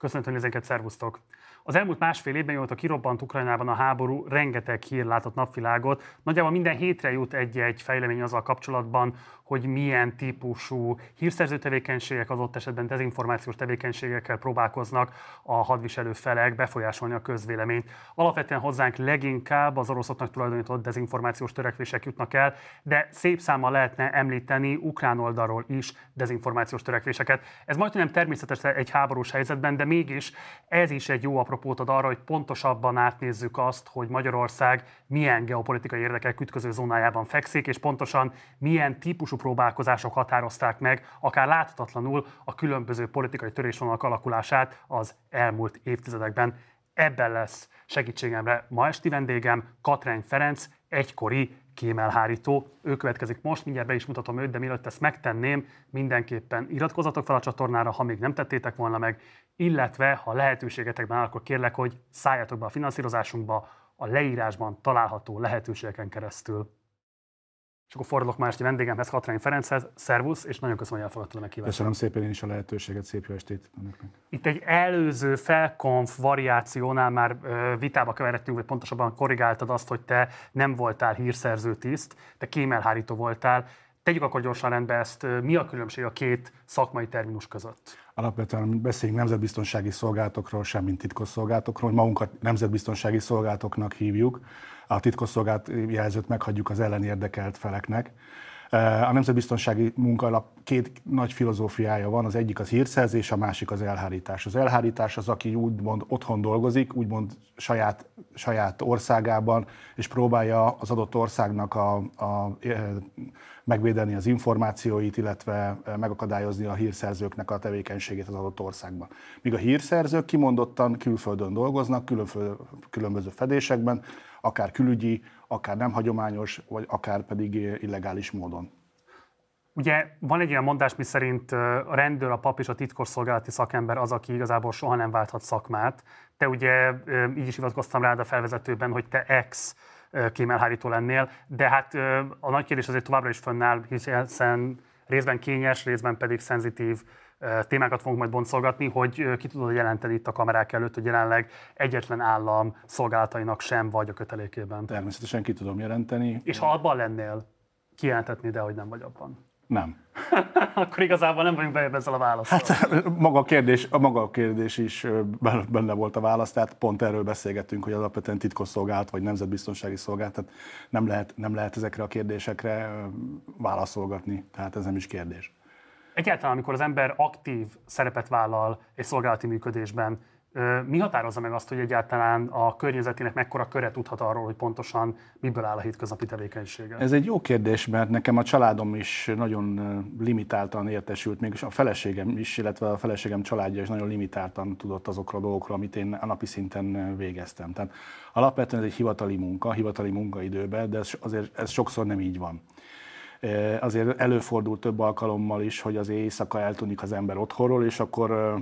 Köszöntöm ezeket, szervusztok! Az elmúlt másfél évben, mióta kirobbant Ukrajnában a háború, rengeteg hír látott napvilágot. Nagyjából minden hétre jut egy-egy fejlemény azzal kapcsolatban, hogy milyen típusú hírszerző tevékenységek, az ott esetben dezinformációs tevékenységekkel próbálkoznak a hadviselő felek befolyásolni a közvéleményt. Alapvetően hozzánk leginkább az oroszoknak tulajdonított dezinformációs törekvések jutnak el, de szép számmal lehetne említeni ukrán oldalról is dezinformációs törekvéseket. Ez majdnem természetes egy háborús helyzetben, de mégis ez is egy jó apropót ad arra, hogy pontosabban átnézzük azt, hogy Magyarország milyen geopolitikai érdekek ütköző zónájában fekszik, és pontosan milyen típusú próbálkozások határozták meg, akár láthatatlanul a különböző politikai törésvonalak alakulását az elmúlt évtizedekben. Ebben lesz segítségemre ma esti vendégem, Katrány Ferenc, egykori kémelhárító. Ő következik most, mindjárt be is mutatom őt, de mielőtt ezt megtenném, mindenképpen iratkozatok fel a csatornára, ha még nem tettétek volna meg, illetve ha lehetőségetekben áll, akkor kérlek, hogy szálljatok be a finanszírozásunkba a leírásban található lehetőségeken keresztül. És akkor fordulok más esti vendégemhez, Katrány Ferenchez. Szervusz, és nagyon köszönöm, hogy elfogadtad a meghívást. Köszönöm szépen én is a lehetőséget, szép jó estét önöknek. Itt egy előző felkonf variációnál már vitába keveredtünk, vagy pontosabban korrigáltad azt, hogy te nem voltál hírszerző tiszt, te kémelhárító voltál. Tegyük akkor gyorsan rendbe ezt, mi a különbség a két szakmai terminus között? Alapvetően beszéljünk nemzetbiztonsági szolgálatokról, semmint titkos szolgálatokról, magunkat nemzetbiztonsági szolgálatoknak hívjuk a titkosszolgált jelzőt meghagyjuk az ellenérdekelt feleknek. Eh, a nemzetbiztonsági munkalap két nagy filozófiája van, az egyik az hírszerzés, a másik az elhárítás. Az elhárítás az, aki úgymond otthon dolgozik, úgymond saját, saját országában, és próbálja az adott országnak a, a, eh, megvédeni az információit, illetve eh, megakadályozni a hírszerzőknek a tevékenységét az adott országban. Míg a hírszerzők kimondottan külföldön dolgoznak, különböző fedésekben, akár külügyi, akár nem hagyományos, vagy akár pedig illegális módon. Ugye van egy olyan mondás, mi szerint a rendőr, a pap és a titkosszolgálati szakember az, aki igazából soha nem válthat szakmát. Te ugye így is hivatkoztam rád a felvezetőben, hogy te ex kémelhárító lennél, de hát a nagy kérdés azért továbbra is fönnáll, hiszen részben kényes, részben pedig szenzitív témákat fogunk majd boncolgatni, hogy ki tudod jelenteni itt a kamerák előtt, hogy jelenleg egyetlen állam szolgálatainak sem vagy a kötelékében. Természetesen ki tudom jelenteni. És ha abban lennél, kijelentetni, de hogy nem vagy abban. Nem. Akkor igazából nem vagyunk bejebb ezzel a válaszsal. Hát maga a kérdés, a maga a kérdés is benne volt a válasz, tehát pont erről beszélgettünk, hogy alapvetően titkosszolgált vagy nemzetbiztonsági szolgált, tehát nem lehet, nem lehet ezekre a kérdésekre válaszolgatni, tehát ez nem is kérdés. Egyáltalán, amikor az ember aktív szerepet vállal egy szolgálati működésben, mi határozza meg azt, hogy egyáltalán a környezetének mekkora köre tudhat arról, hogy pontosan miből áll a hétköznapi tevékenysége? Ez egy jó kérdés, mert nekem a családom is nagyon limitáltan értesült, még a feleségem is, illetve a feleségem családja is nagyon limitáltan tudott azokról a dolgokról, amit én a napi szinten végeztem. Tehát alapvetően ez egy hivatali munka, hivatali munkaidőben, de ez, azért ez sokszor nem így van. Azért előfordul több alkalommal is, hogy az éjszaka eltűnik az ember otthonról, és akkor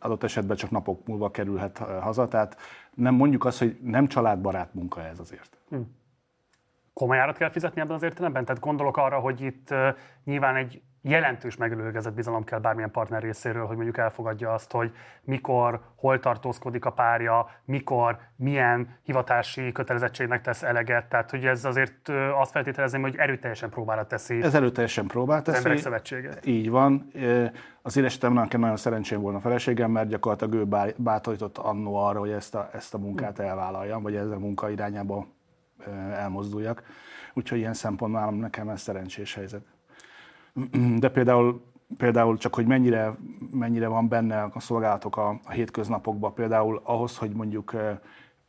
adott esetben csak napok múlva kerülhet haza. Tehát nem mondjuk azt, hogy nem családbarát munka ez azért. Hm. Komoly árat kell fizetni ebben az értelemben? Tehát gondolok arra, hogy itt nyilván egy jelentős megelőlegezett bizalom kell bármilyen partner részéről, hogy mondjuk elfogadja azt, hogy mikor, hol tartózkodik a párja, mikor, milyen hivatási kötelezettségnek tesz eleget. Tehát, hogy ez azért azt feltételezném, hogy erőteljesen próbára teszi. Ez erőteljesen próbál teszi. Az szövetsége. Így van. Az én esetemben nagyon szerencsém volna a feleségem, mert gyakorlatilag ő bátorított annó arra, hogy ezt a, ezt a munkát elvállaljam, vagy ezzel a munka irányába elmozduljak. Úgyhogy ilyen szempontból nekem ez szerencsés helyzet. De például, például csak, hogy mennyire, mennyire van benne a szolgálatok a, a hétköznapokban, például ahhoz, hogy mondjuk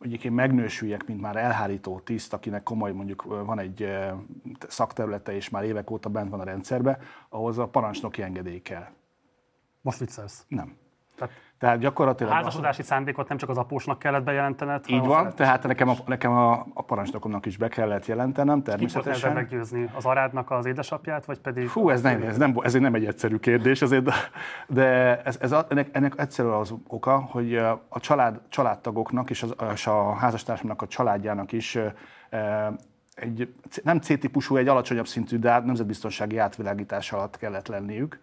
mondjuk én megnősüljek, mint már elhárító tiszt, akinek komoly mondjuk van egy szakterülete, és már évek óta bent van a rendszerbe, ahhoz a parancsnoki engedély kell. Most viccelsz? Nem. Tehát tehát gyakorlatilag... A házasodási szándékot nem csak az apósnak kellett bejelentened? Így van, tehát nekem a, nekem a, a parancsnokomnak is be kellett jelentenem, természetesen. Kit meggyőzni? Az arádnak az édesapját, vagy pedig... Fú, ez nem, ez nem, ez nem egy egyszerű kérdés, azért, de ez, ez a, ennek, ennek egyszerű az oka, hogy a család, családtagoknak és, az, és a házastársamnak a családjának is egy nem C-típusú, egy alacsonyabb szintű, de nemzetbiztonsági átvilágítás alatt kellett lenniük.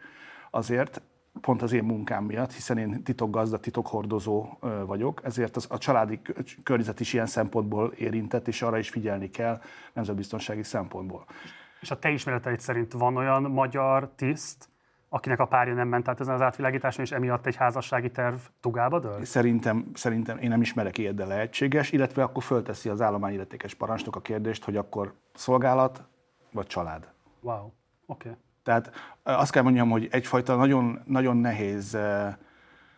Azért, pont az én munkám miatt, hiszen én titokgazda, titokhordozó vagyok, ezért az, a családi környezet is ilyen szempontból érintett, és arra is figyelni kell nemzetbiztonsági szempontból. És a te ismereteid szerint van olyan magyar tiszt, akinek a párja nem ment át ezen az átvilágításon, és emiatt egy házassági terv tugába dől? Szerintem, szerintem én nem ismerek ilyet, de lehetséges, illetve akkor fölteszi az állományilletékes parancsnok a kérdést, hogy akkor szolgálat vagy család. Wow, oké. Okay. Tehát azt kell mondjam, hogy egyfajta nagyon, nagyon nehéz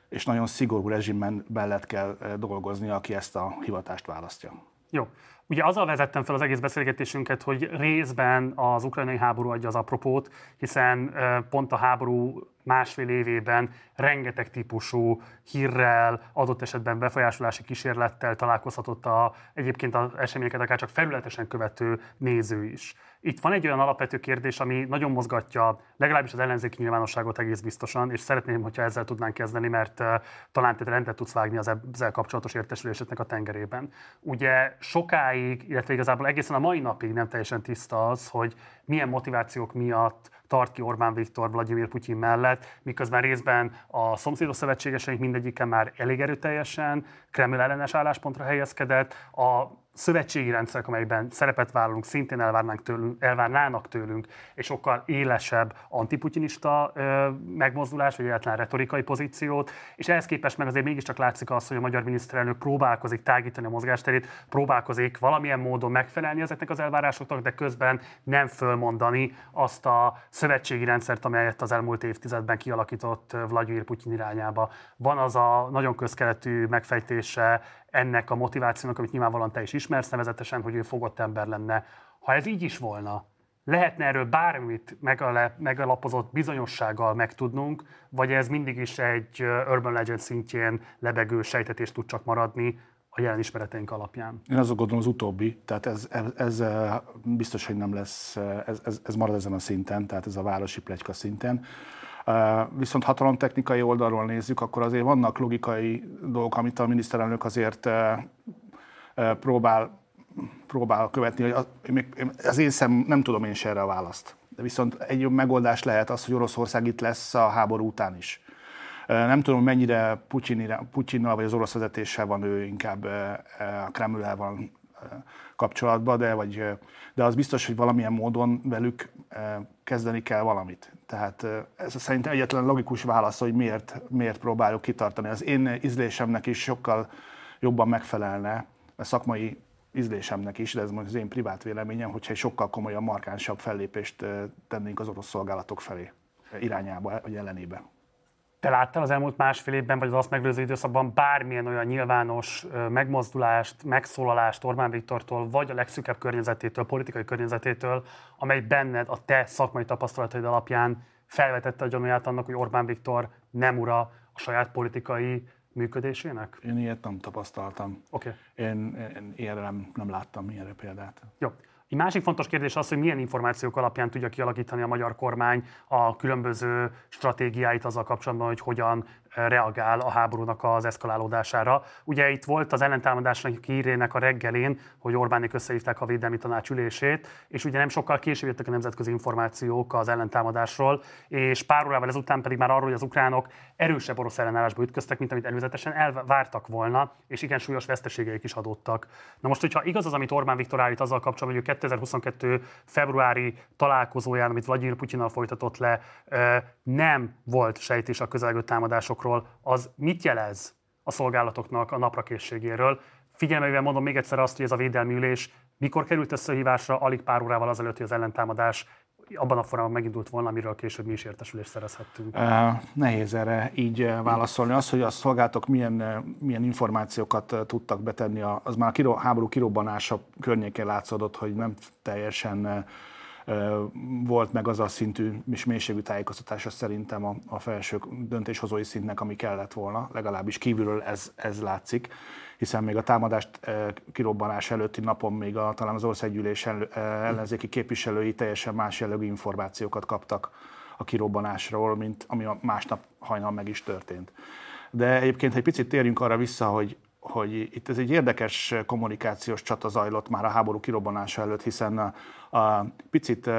és nagyon szigorú rezsimben mellett kell dolgozni, aki ezt a hivatást választja. Jó. Ugye azzal vezettem fel az egész beszélgetésünket, hogy részben az ukrajnai háború adja az apropót, hiszen pont a háború másfél évében rengeteg típusú hírrel, adott esetben befolyásolási kísérlettel találkozhatott a, egyébként az eseményeket akár csak felületesen követő néző is. Itt van egy olyan alapvető kérdés, ami nagyon mozgatja legalábbis az ellenzéki nyilvánosságot egész biztosan, és szeretném, hogyha ezzel tudnánk kezdeni, mert uh, talán te rendet tudsz vágni az ezzel kapcsolatos értesüléseknek a tengerében. Ugye sokáig, illetve igazából egészen a mai napig nem teljesen tiszta az, hogy milyen motivációk miatt tart ki Orbán Viktor Vladimir Putyin mellett, miközben részben a szomszédos szövetségeseink mindegyike már elég erőteljesen Kreml ellenes álláspontra helyezkedett, a szövetségi rendszerek, amelyben szerepet vállalunk, szintén elvárnánk tőlünk, elvárnának tőlünk egy sokkal élesebb antiputinista ö, megmozdulás, vagy egyáltalán retorikai pozíciót, és ehhez képest meg azért mégiscsak látszik az, hogy a magyar miniszterelnök próbálkozik tágítani a mozgásterét, próbálkozik valamilyen módon megfelelni ezeknek az elvárásoknak, de közben nem fölmondani azt a szövetségi rendszert, amelyet az elmúlt évtizedben kialakított Vladimir Putyin irányába. Van az a nagyon közkeletű megfejtése ennek a motivációnak, amit nyilvánvalóan te is ismersz, nevezetesen, hogy ő fogott ember lenne. Ha ez így is volna, lehetne erről bármit megalapozott bizonyossággal megtudnunk, vagy ez mindig is egy Urban Legend szintjén lebegő sejtetés tud csak maradni a jelen ismereteink alapján? Én azok gondolom az utóbbi, tehát ez, ez, ez biztos, hogy nem lesz, ez, ez, ez marad ezen a szinten, tehát ez a városi plegyka szinten. Viszont hatalomtechnikai oldalról nézzük, akkor azért vannak logikai dolgok, amit a miniszterelnök azért próbál, próbál követni. Hogy az én szem, nem tudom én se erre a választ. De viszont egy megoldás lehet az, hogy Oroszország itt lesz a háború után is. Nem tudom, mennyire Putyinnal vagy az orosz vezetéssel van ő inkább a Kremlel van kapcsolatban, de, vagy, de az biztos, hogy valamilyen módon velük kezdeni kell valamit. Tehát ez szerintem egyetlen logikus válasz, hogy miért, miért próbáljuk kitartani. Az én ízlésemnek is sokkal jobban megfelelne, a szakmai ízlésemnek is, de ez most az én privát véleményem, hogyha egy sokkal komolyabb, markánsabb fellépést tennénk az orosz szolgálatok felé irányába, vagy ellenébe. Te láttál az elmúlt másfél évben, vagy az azt megelőző időszakban bármilyen olyan nyilvános megmozdulást, megszólalást Orbán Viktortól, vagy a legszűkebb környezetétől, politikai környezetétől, amely benned a te szakmai tapasztalataid alapján felvetette a gyanúját annak, hogy Orbán Viktor nem ura a saját politikai működésének? Én ilyet nem tapasztaltam. Okay. Én, én ilyenre nem, nem láttam ilyenre példát. Jó. Egy másik fontos kérdés az, hogy milyen információk alapján tudja kialakítani a magyar kormány a különböző stratégiáit azzal kapcsolatban, hogy hogyan reagál a háborúnak az eszkalálódására. Ugye itt volt az ellentámadásnak hírének a reggelén, hogy Orbánik összehívták a védelmi tanács ülését, és ugye nem sokkal később jöttek a nemzetközi információk az ellentámadásról, és pár órával ezután pedig már arról, hogy az ukránok erősebb orosz ellenállásba ütköztek, mint amit előzetesen elvártak volna, és igen súlyos veszteségeik is adottak. Na most, hogyha igaz az, amit Orbán Viktor állít azzal kapcsolatban, hogy ő 2022. februári találkozóján, amit Vladimir Putyinnal folytatott le, nem volt sejtés a közelgő támadások adatokról, az mit jelez a szolgálatoknak a naprakészségéről. Figyelmeivel mondom még egyszer azt, hogy ez a védelmi ülés mikor került összehívásra, alig pár órával azelőtt, hogy az ellentámadás abban a formában megindult volna, amiről később mi is értesülést szerezhettünk. Nehéz erre így válaszolni. Az, hogy a szolgálatok milyen, milyen információkat tudtak betenni, az már a háború kirobbanása környékén látszódott, hogy nem teljesen volt meg az a szintű és mélységű tájékoztatása szerintem a, a felső döntéshozói szintnek, ami kellett volna, legalábbis kívülről ez, ez látszik, hiszen még a támadást kirobbanás előtti napon még a, talán az országgyűlés ellenzéki képviselői teljesen más jellegű információkat kaptak a kirobbanásról, mint ami a másnap hajnal meg is történt. De egyébként, ha egy picit térjünk arra vissza, hogy, hogy itt ez egy érdekes kommunikációs csata zajlott már a háború kirobbanása előtt, hiszen a, a picit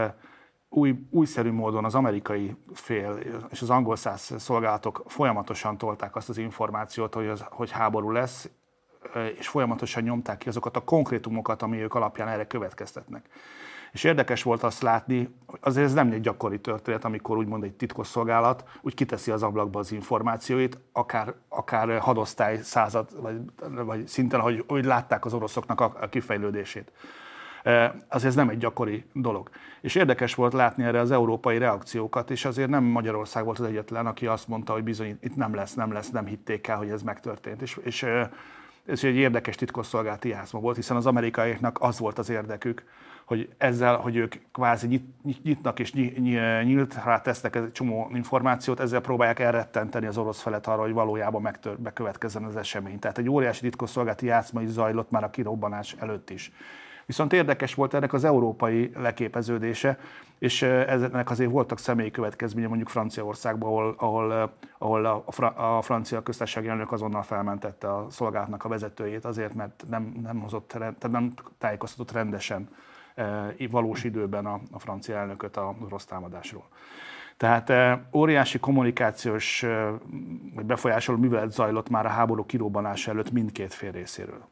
új, újszerű módon az amerikai fél és az angol száz szolgálatok folyamatosan tolták azt az információt, hogy, az, hogy háború lesz, és folyamatosan nyomták ki azokat a konkrétumokat, ami ők alapján erre következtetnek. És érdekes volt azt látni, hogy azért ez nem egy gyakori történet, amikor úgymond egy titkosszolgálat úgy kiteszi az ablakba az információit, akár, akár hadosztály század, vagy, vagy szinten, hogy úgy látták az oroszoknak a, a kifejlődését. Azért ez nem egy gyakori dolog. És érdekes volt látni erre az európai reakciókat, és azért nem Magyarország volt az egyetlen, aki azt mondta, hogy bizony itt nem lesz, nem lesz, nem hitték el, hogy ez megtörtént. És, és ez egy érdekes titkosszolgálati játszma volt, hiszen az amerikaiaknak az volt az érdekük, hogy ezzel, hogy ők kvázi nyit, nyitnak és nyílt rá tesznek egy csomó információt, ezzel próbálják elrettenteni az orosz felet arra, hogy valójában megtör, bekövetkezzen az esemény. Tehát egy óriási titkosszolgálati játszma is zajlott már a kirobbanás előtt is. Viszont érdekes volt ennek az európai leképeződése, és ennek azért voltak személyi következménye mondjuk Franciaországban, ahol, ahol, ahol a, francia köztársasági elnök azonnal felmentette a szolgálatnak a vezetőjét azért, mert nem, nem, hozott, tehát nem tájékoztatott rendesen valós időben a, a francia elnököt a rossz támadásról. Tehát óriási kommunikációs vagy befolyásoló művelet zajlott már a háború kirobbanása előtt mindkét fél részéről.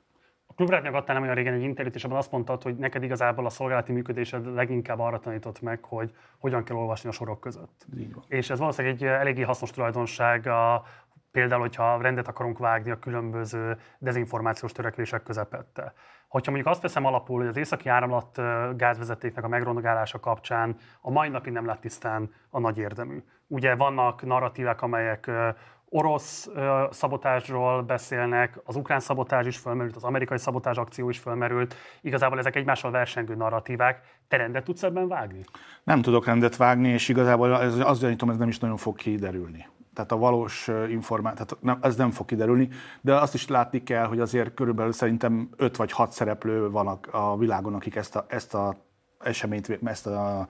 A Klubrádiónak adtál nem olyan régen egy interjút, és abban azt mondtad, hogy neked igazából a szolgálati működésed leginkább arra tanított meg, hogy hogyan kell olvasni a sorok között. És ez valószínűleg egy eléggé hasznos tulajdonság a, például, hogyha rendet akarunk vágni a különböző dezinformációs törekvések közepette. Hogyha mondjuk azt veszem alapul, hogy az északi áramlat gázvezetéknek a megrondogálása kapcsán a mai napig nem lett tisztán a nagy érdemű. Ugye vannak narratívák, amelyek orosz szabotásról beszélnek, az ukrán szabotás is felmerült, az amerikai szabotás akció is felmerült. Igazából ezek egymással versengő narratívák. Te rendet tudsz ebben vágni? Nem tudok rendet vágni, és igazából ez, azt gyanítom, ez nem is nagyon fog kiderülni. Tehát a valós információ, tehát nem, ez nem fog kiderülni, de azt is látni kell, hogy azért körülbelül szerintem 5 vagy 6 szereplő van a, világon, akik ezt a, ezt a eseményt, ezt a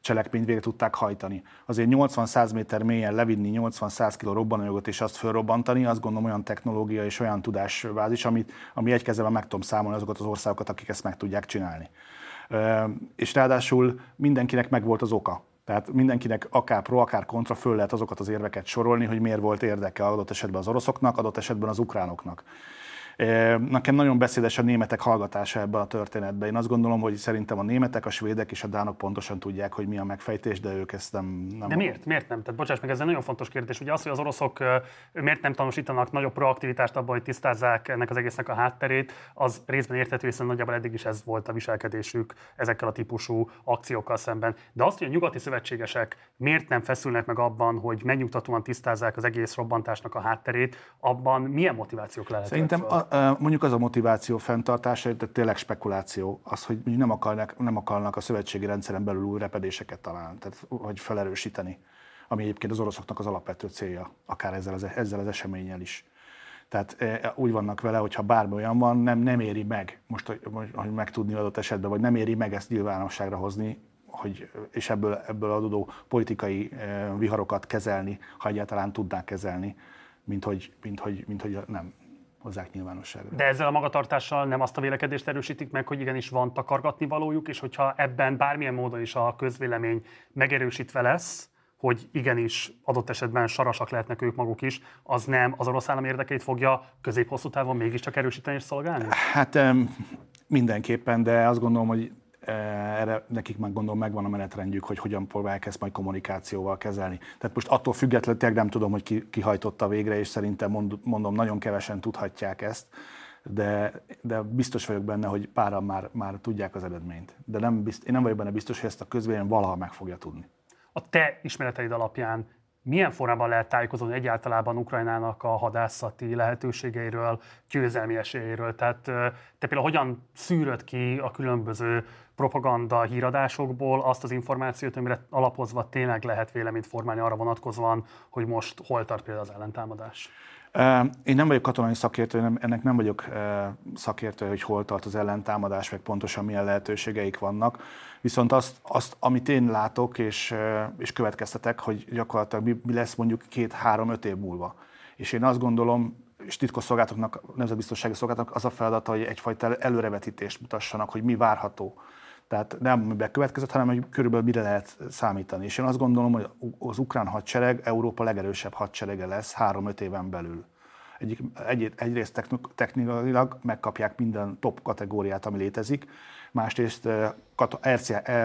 cselekményt végre tudták hajtani. Azért 80-100 méter mélyen levinni 80-100 kg robbanójogot és azt fölrobbantani, azt gondolom olyan technológia és olyan tudásbázis, amit, ami egy kezében meg tudom számolni azokat az országokat, akik ezt meg tudják csinálni. És ráadásul mindenkinek megvolt az oka. Tehát mindenkinek akár pro, akár kontra föl lehet azokat az érveket sorolni, hogy miért volt érdeke adott esetben az oroszoknak, adott esetben az ukránoknak. Nekem nagyon beszédes a németek hallgatása ebben a történetben. Én azt gondolom, hogy szerintem a németek, a svédek és a dánok pontosan tudják, hogy mi a megfejtés, de ők ezt nem... nem de miért? Miért nem? Tehát bocsáss meg, ez egy nagyon fontos kérdés. Ugye az, hogy az oroszok miért nem tanúsítanak nagyobb proaktivitást abban, hogy tisztázzák ennek az egésznek a hátterét, az részben érthető, hiszen nagyjából eddig is ez volt a viselkedésük ezekkel a típusú akciókkal szemben. De azt, hogy a nyugati szövetségesek miért nem feszülnek meg abban, hogy megnyugtatóan tisztázzák az egész robbantásnak a hátterét, abban milyen motivációk lehet? Szerintem a, mondjuk az a motiváció fenntartása, de tényleg spekuláció, az, hogy nem akarnak, nem akarnak a szövetségi rendszeren belül új repedéseket találni, tehát, vagy felerősíteni, ami egyébként az oroszoknak az alapvető célja, akár ezzel az, ezzel az eseménnyel is. Tehát e, úgy vannak vele, hogy ha bármi olyan van, nem, nem éri meg, most, hogy, hogy megtudni adott esetben, vagy nem éri meg ezt nyilvánosságra hozni, hogy, és ebből, ebből adódó politikai viharokat kezelni, ha egyáltalán tudnák kezelni, mint hogy, mint hogy, mint hogy nem, hozzák nyilvánosságra. De ezzel a magatartással nem azt a vélekedést erősítik meg, hogy igenis van takargatni valójuk, és hogyha ebben bármilyen módon is a közvélemény megerősítve lesz, hogy igenis adott esetben sarasak lehetnek ők maguk is, az nem az orosz állam érdekeit fogja közép-hosszú távon mégiscsak erősíteni és szolgálni? Hát mindenképpen, de azt gondolom, hogy erre nekik meg gondolom megvan a menetrendjük, hogy hogyan próbálják ezt majd kommunikációval kezelni. Tehát most attól függetlenül nem tudom, hogy ki, ki hajtotta végre, és szerintem mond, mondom, nagyon kevesen tudhatják ezt, de, de biztos vagyok benne, hogy páran már, már tudják az eredményt. De nem bizt, én nem vagyok benne biztos, hogy ezt a közvélemény valaha meg fogja tudni. A te ismereteid alapján milyen formában lehet tájékozódni egyáltalán Ukrajnának a hadászati lehetőségeiről, győzelmi esélyeiről? Tehát te például hogyan szűröd ki a különböző propaganda híradásokból azt az információt, amire alapozva tényleg lehet véleményt formálni arra vonatkozóan, hogy most hol tart például az ellentámadás? Én nem vagyok katonai szakértő, ennek nem vagyok szakértő, hogy hol tart az ellentámadás, meg pontosan milyen lehetőségeik vannak. Viszont azt, azt amit én látok és, és következtetek, hogy gyakorlatilag mi, mi lesz mondjuk két-három-öt év múlva. És én azt gondolom, és titkosszolgálatoknak, nemzetbiztonsági szolgálatoknak az a feladata, hogy egyfajta előrevetítést mutassanak, hogy mi várható. Tehát nem bekövetkezett, hanem hogy körülbelül mire lehet számítani. És én azt gondolom, hogy az ukrán hadsereg Európa legerősebb hadserege lesz három-öt éven belül. Egyik, egy, egyrészt technikailag megkapják minden top kategóriát, ami létezik, másrészt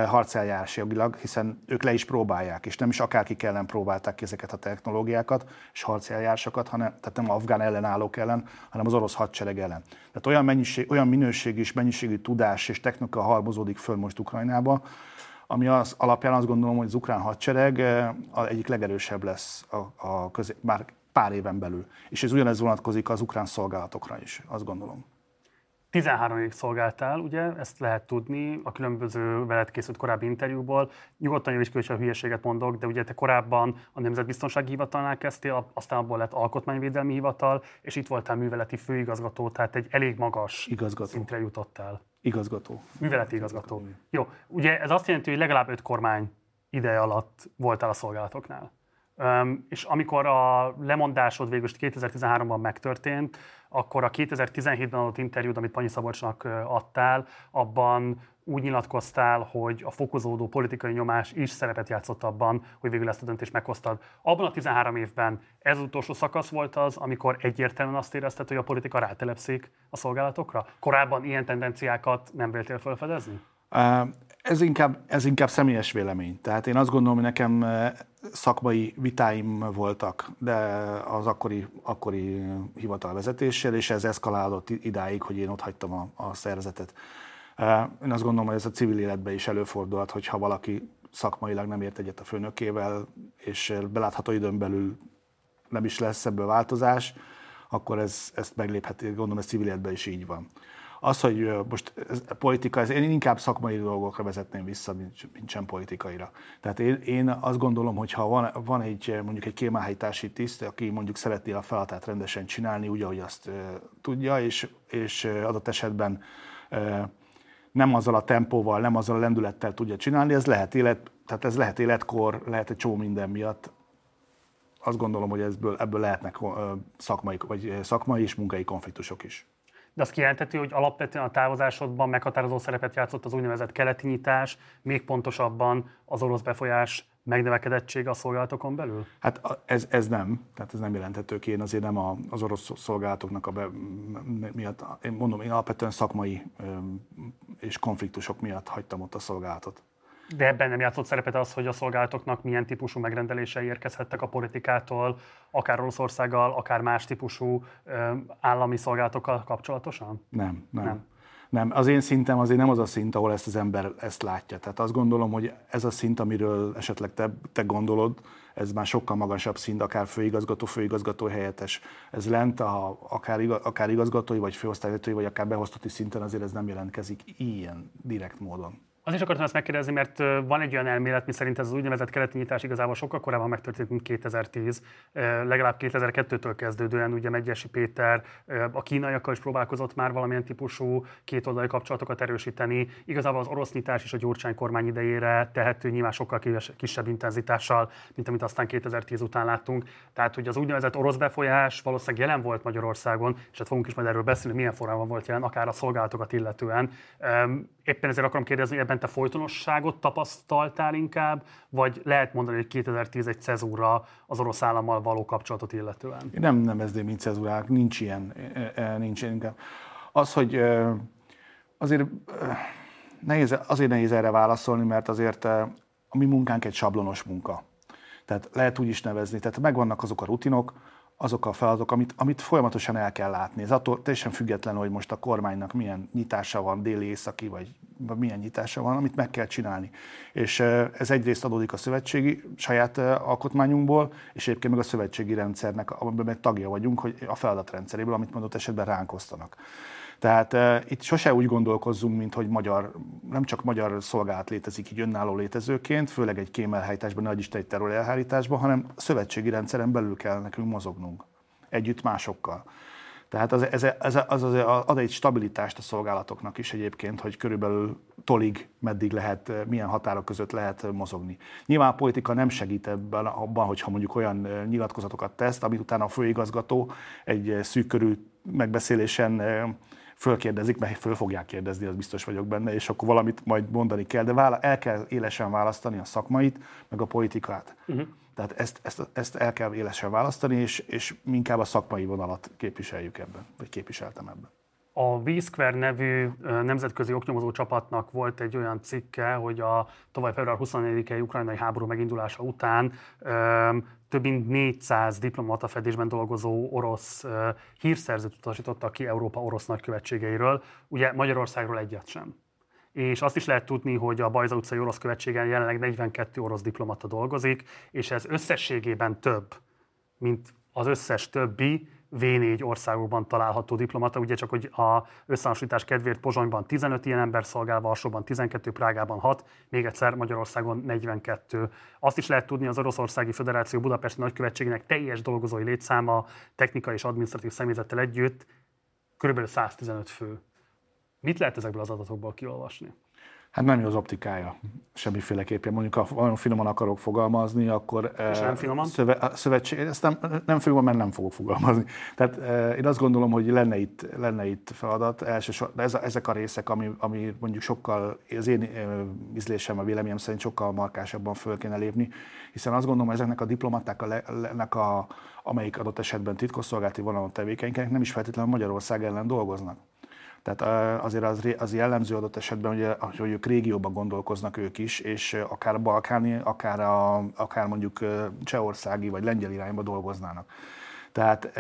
harceljárási jogilag, hiszen ők le is próbálják, és nem is akárki ellen próbálták ki ezeket a technológiákat és harceljárásokat, hanem, tehát nem afgán ellenállók ellen, hanem az orosz hadsereg ellen. Tehát olyan, mennyiség, olyan minőség és mennyiségű tudás és technika halmozódik föl most Ukrajnába, ami az alapján azt gondolom, hogy az ukrán hadsereg a egyik legerősebb lesz a, a közé, már pár éven belül. És ez ugyanez vonatkozik az ukrán szolgálatokra is, azt gondolom. 13 évig szolgáltál, ugye, ezt lehet tudni a különböző veled készült korábbi interjúból. Nyugodtan is hogy a hülyeséget mondok, de ugye te korábban a Nemzetbiztonsági Hivatalnál kezdtél, aztán abból lett Alkotmányvédelmi Hivatal, és itt voltál műveleti főigazgató, tehát egy elég magas igazgató. szintre jutottál. Igazgató. Műveleti igazgató. Jó, ugye ez azt jelenti, hogy legalább öt kormány ideje alatt voltál a szolgálatoknál. És amikor a lemondásod végül 2013-ban megtörtént, akkor a 2017-ben adott interjút, amit Panyi Szabolcsnak adtál, abban úgy nyilatkoztál, hogy a fokozódó politikai nyomás is szerepet játszott abban, hogy végül ezt a döntést meghoztad. Abban a 13 évben ez utolsó szakasz volt az, amikor egyértelműen azt érezted, hogy a politika rátelepszik a szolgálatokra? Korábban ilyen tendenciákat nem véltél felfedezni? Ez inkább, ez inkább személyes vélemény. Tehát én azt gondolom, hogy nekem szakmai vitáim voltak, de az akkori, akkori hivatalvezetéssel, és ez eszkalálódott idáig, hogy én ott hagytam a, a szervezetet. Én azt gondolom, hogy ez a civil életben is előfordulhat, hogyha valaki szakmailag nem ért egyet a főnökével, és belátható időn belül nem is lesz ebből változás, akkor ez, ezt meglépheti, gondolom ez civil életben is így van. Az, hogy most ez, politika, ez, én inkább szakmai dolgokra vezetném vissza, mint, sem politikaira. Tehát én, én azt gondolom, hogy ha van, van egy mondjuk egy kémállítási tiszt, aki mondjuk szereti a feladatát rendesen csinálni, úgy, ahogy azt uh, tudja, és, és adott esetben uh, nem azzal a tempóval, nem azzal a lendülettel tudja csinálni, ez lehet élet, tehát ez lehet életkor, lehet egy csomó minden miatt. Azt gondolom, hogy ebből, ebből lehetnek szakmai, vagy szakmai és munkai konfliktusok is de azt kijelenteti, hogy alapvetően a távozásodban meghatározó szerepet játszott az úgynevezett keleti nyitás, még pontosabban az orosz befolyás megnövekedettsége a szolgálatokon belül? Hát ez, ez nem, tehát ez nem jelenthető ki. Én azért nem az orosz szolgálatoknak a be, miatt, én mondom, én alapvetően szakmai és konfliktusok miatt hagytam ott a szolgálatot. De ebben nem játszott szerepet az, hogy a szolgálatoknak milyen típusú megrendelései érkezhettek a politikától, akár Oroszországgal, akár más típusú állami szolgálatokkal kapcsolatosan? Nem, nem. nem. Nem, az én szintem azért nem az a szint, ahol ezt az ember ezt látja. Tehát azt gondolom, hogy ez a szint, amiről esetleg te, te gondolod, ez már sokkal magasabb szint, akár főigazgató, főigazgató helyettes. Ez lent, a, akár, akár igazgatói, vagy főosztályvezetői, vagy akár beosztotti szinten azért ez nem jelentkezik ilyen direkt módon. Az is akartam ezt megkérdezni, mert van egy olyan elmélet, mi szerint ez az úgynevezett keleti nyitás igazából sokkal korábban megtörtént, mint 2010. Legalább 2002-től kezdődően ugye Megyesi Péter a kínaiakkal is próbálkozott már valamilyen típusú kétoldali kapcsolatokat erősíteni. Igazából az orosz nyitás is a Gyurcsány kormány idejére tehető nyilván sokkal kisebb intenzitással, mint amit aztán 2010 után láttunk. Tehát, hogy az úgynevezett orosz befolyás valószínűleg jelen volt Magyarországon, és hát fogunk is majd erről beszélni, milyen formában volt jelen, akár a szolgálatokat illetően. Éppen ezért akarom kérdezni, ebben te folytonosságot tapasztaltál inkább, vagy lehet mondani, hogy 2010 egy cezúra az orosz állammal való kapcsolatot illetően? Én nem nevezném, mint cezúrák, nincs ilyen, e, e, nincs ilyen inkább. Az, hogy azért nehéz, azért nehéz erre válaszolni, mert azért a mi munkánk egy sablonos munka. Tehát lehet úgy is nevezni, tehát megvannak azok a rutinok, azok a feladatok, amit, amit folyamatosan el kell látni. Ez attól teljesen független, hogy most a kormánynak milyen nyitása van, déli, északi, vagy, milyen nyitása van, amit meg kell csinálni. És ez egyrészt adódik a szövetségi saját alkotmányunkból, és egyébként meg a szövetségi rendszernek, amiben meg tagja vagyunk, hogy a feladatrendszeréből, amit mondott esetben ránk osztanak. Tehát uh, itt sose úgy gondolkozzunk, mint hogy magyar, nem csak magyar szolgálat létezik így önálló létezőként, főleg egy kémelhelytásban, nagy Isten egy terrorelhárításban, hanem szövetségi rendszeren belül kell nekünk mozognunk, együtt másokkal. Tehát az, ez, ez, az, az ad egy stabilitást a szolgálatoknak is egyébként, hogy körülbelül tolig meddig lehet, milyen határok között lehet mozogni. Nyilván a politika nem segít ebben abban, hogyha mondjuk olyan nyilatkozatokat tesz, amit utána a főigazgató egy szűk körű megbeszélésen fölkérdezik, mert föl fogják kérdezni, az biztos vagyok benne, és akkor valamit majd mondani kell, de vála, el kell élesen választani a szakmait, meg a politikát. Uh-huh. Tehát ezt, ezt, ezt el kell élesen választani, és, és inkább a szakmai vonalat képviseljük ebben, vagy képviseltem ebben. A V-Square nevű nemzetközi oknyomozó csapatnak volt egy olyan cikke, hogy a tavaly február 24-i ukrajnai háború megindulása után több mint 400 diplomata fedésben dolgozó orosz hírszerzőt utasítottak ki Európa orosz nagykövetségeiről, ugye Magyarországról egyet sem. És azt is lehet tudni, hogy a Bajza utcai orosz követségen jelenleg 42 orosz diplomata dolgozik, és ez összességében több, mint az összes többi V4 országokban található diplomata, ugye csak hogy a összehasonlítás kedvéért Pozsonyban 15 ilyen ember szolgál, Varsóban 12, Prágában 6, még egyszer Magyarországon 42. Azt is lehet tudni, az Oroszországi Föderáció Budapesti Nagykövetségének teljes dolgozói létszáma technikai és adminisztratív személyzettel együtt kb. 115 fő. Mit lehet ezekből az adatokból kiolvasni? Hát nem jó az optikája, semmiféleképpen. Mondjuk, ha nagyon finoman akarok fogalmazni, akkor... És nem finoman? Szöve, szövetség, ezt nem, nem finoman, mert nem fogok fogalmazni. Tehát én azt gondolom, hogy lenne itt, lenne itt feladat, elsősorban, ez ezek a részek, ami, ami mondjuk sokkal, az én ízlésem, a véleményem szerint sokkal markásabban föl kéne lépni, hiszen azt gondolom, hogy ezeknek a diplomatáknak, a, amelyik adott esetben titkosszolgálati vonalon tevékenykednek, nem is feltétlenül Magyarország ellen dolgoznak. Tehát azért az, az jellemző adott esetben, hogy, hogy ők régióban gondolkoznak ők is, és akár a balkáni, akár, a, akár mondjuk csehországi vagy lengyel irányba dolgoznának. Tehát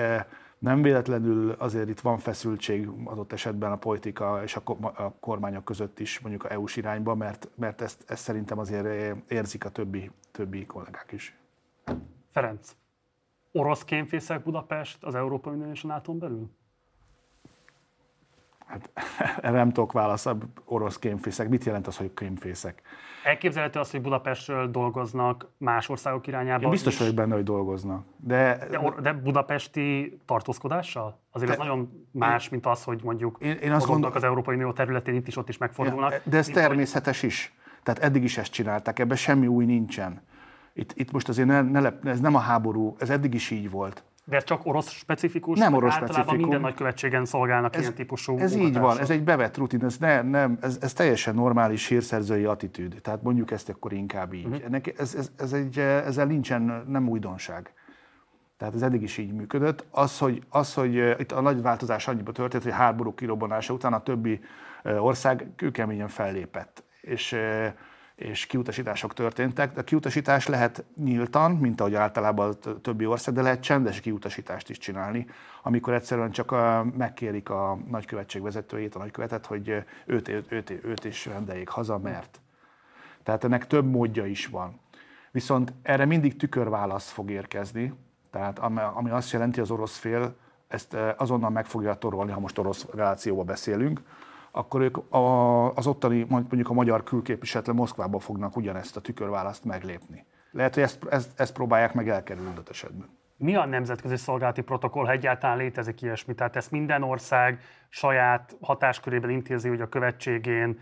nem véletlenül azért itt van feszültség adott esetben a politika és a kormányok között is, mondjuk a EU-s irányba, mert, mert ezt, ezt szerintem azért érzik a többi, többi kollégák is. Ferenc, orosz kémfészek Budapest az Európai Unió és a nato belül? Hát erre nem tudok válaszolni, orosz kémfészek. Mit jelent az, hogy kémfészek? Elképzelhető az, hogy Budapestről dolgoznak más országok irányába? Én biztos vagyok benne, hogy dolgoznak. De, de, de budapesti tartózkodással? Azért de, ez nagyon más, én, mint az, hogy mondjuk én, én azt gondol... az Európai Unió területén itt is ott is megfordulnak. Ja, de ez természetes is. Tehát eddig is ezt csinálták, ebben semmi új nincsen. Itt, itt most azért ne, ne lep, ez nem a háború, ez eddig is így volt. De ez csak orosz specifikus? Nem orosz specifikus. minden nagykövetségen szolgálnak ez, ilyen típusú Ez így van, ez egy bevett rutin, ez, ne, nem, ez, ez teljesen normális hírszerzői attitűd. Tehát mondjuk ezt akkor inkább így. Uh-huh. Ennek, ez, ez, ez egy, ezzel nincsen nem újdonság. Tehát ez eddig is így működött. Az, hogy, az, hogy itt a nagy változás annyiba történt, hogy háború kirobbanása után a többi ország kőkeményen fellépett. És és kiutasítások történtek. De kiutasítás lehet nyíltan, mint ahogy általában a többi ország, de lehet csendes kiutasítást is csinálni, amikor egyszerűen csak megkérik a nagykövetség vezetőjét, a nagykövetet, hogy őt, őt, őt, őt is rendeljék haza, mert. Tehát ennek több módja is van. Viszont erre mindig tükörválasz fog érkezni, tehát ami azt jelenti, az orosz fél ezt azonnal meg fogja torolni, ha most orosz relációba beszélünk, akkor ők a, az ottani, mondjuk a magyar külképviseletlen Moszkvába fognak ugyanezt a tükörválaszt meglépni. Lehet, hogy ezt, ezt, ezt próbálják meg elkerülni adott esetben. Mi a nemzetközi szolgálati protokoll, ha egyáltalán létezik ilyesmi? Tehát ezt minden ország saját hatáskörében intézi, hogy a követségén,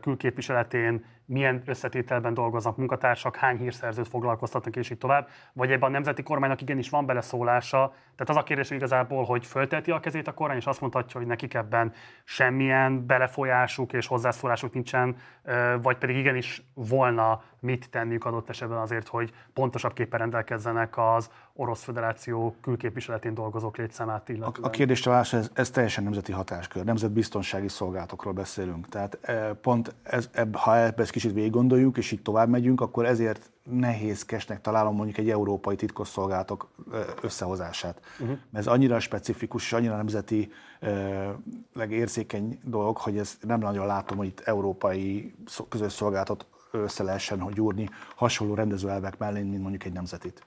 külképviseletén milyen összetételben dolgoznak munkatársak, hány hírszerzőt foglalkoztatnak, és így tovább. Vagy ebben a nemzeti kormánynak igenis van beleszólása. Tehát az a kérdés igazából, hogy fölteti a kezét a kormány, és azt mondhatja, hogy nekik ebben semmilyen belefolyásuk és hozzászólásuk nincsen, vagy pedig igenis volna mit tenniük adott esetben azért, hogy pontosabb képen rendelkezzenek az Orosz Föderáció külképviseletén dolgozók létszámát illetően. A, a kérdésre válasz, ez, ez teljesen nemzeti hatáskör, nemzetbiztonsági szolgálatokról beszélünk. Tehát pont ez, ebb, ha ebbe kicsit végig gondoljuk, és így tovább megyünk, akkor ezért nehézkesnek találom mondjuk egy európai titkosszolgálatok összehozását. Uh-huh. Mert ez annyira specifikus és annyira nemzeti legérzékeny dolog, hogy ez nem nagyon látom, hogy itt európai közös szolgálatot össze lehessen hogy gyúrni hasonló rendezőelvek mellé, mint mondjuk egy nemzetit.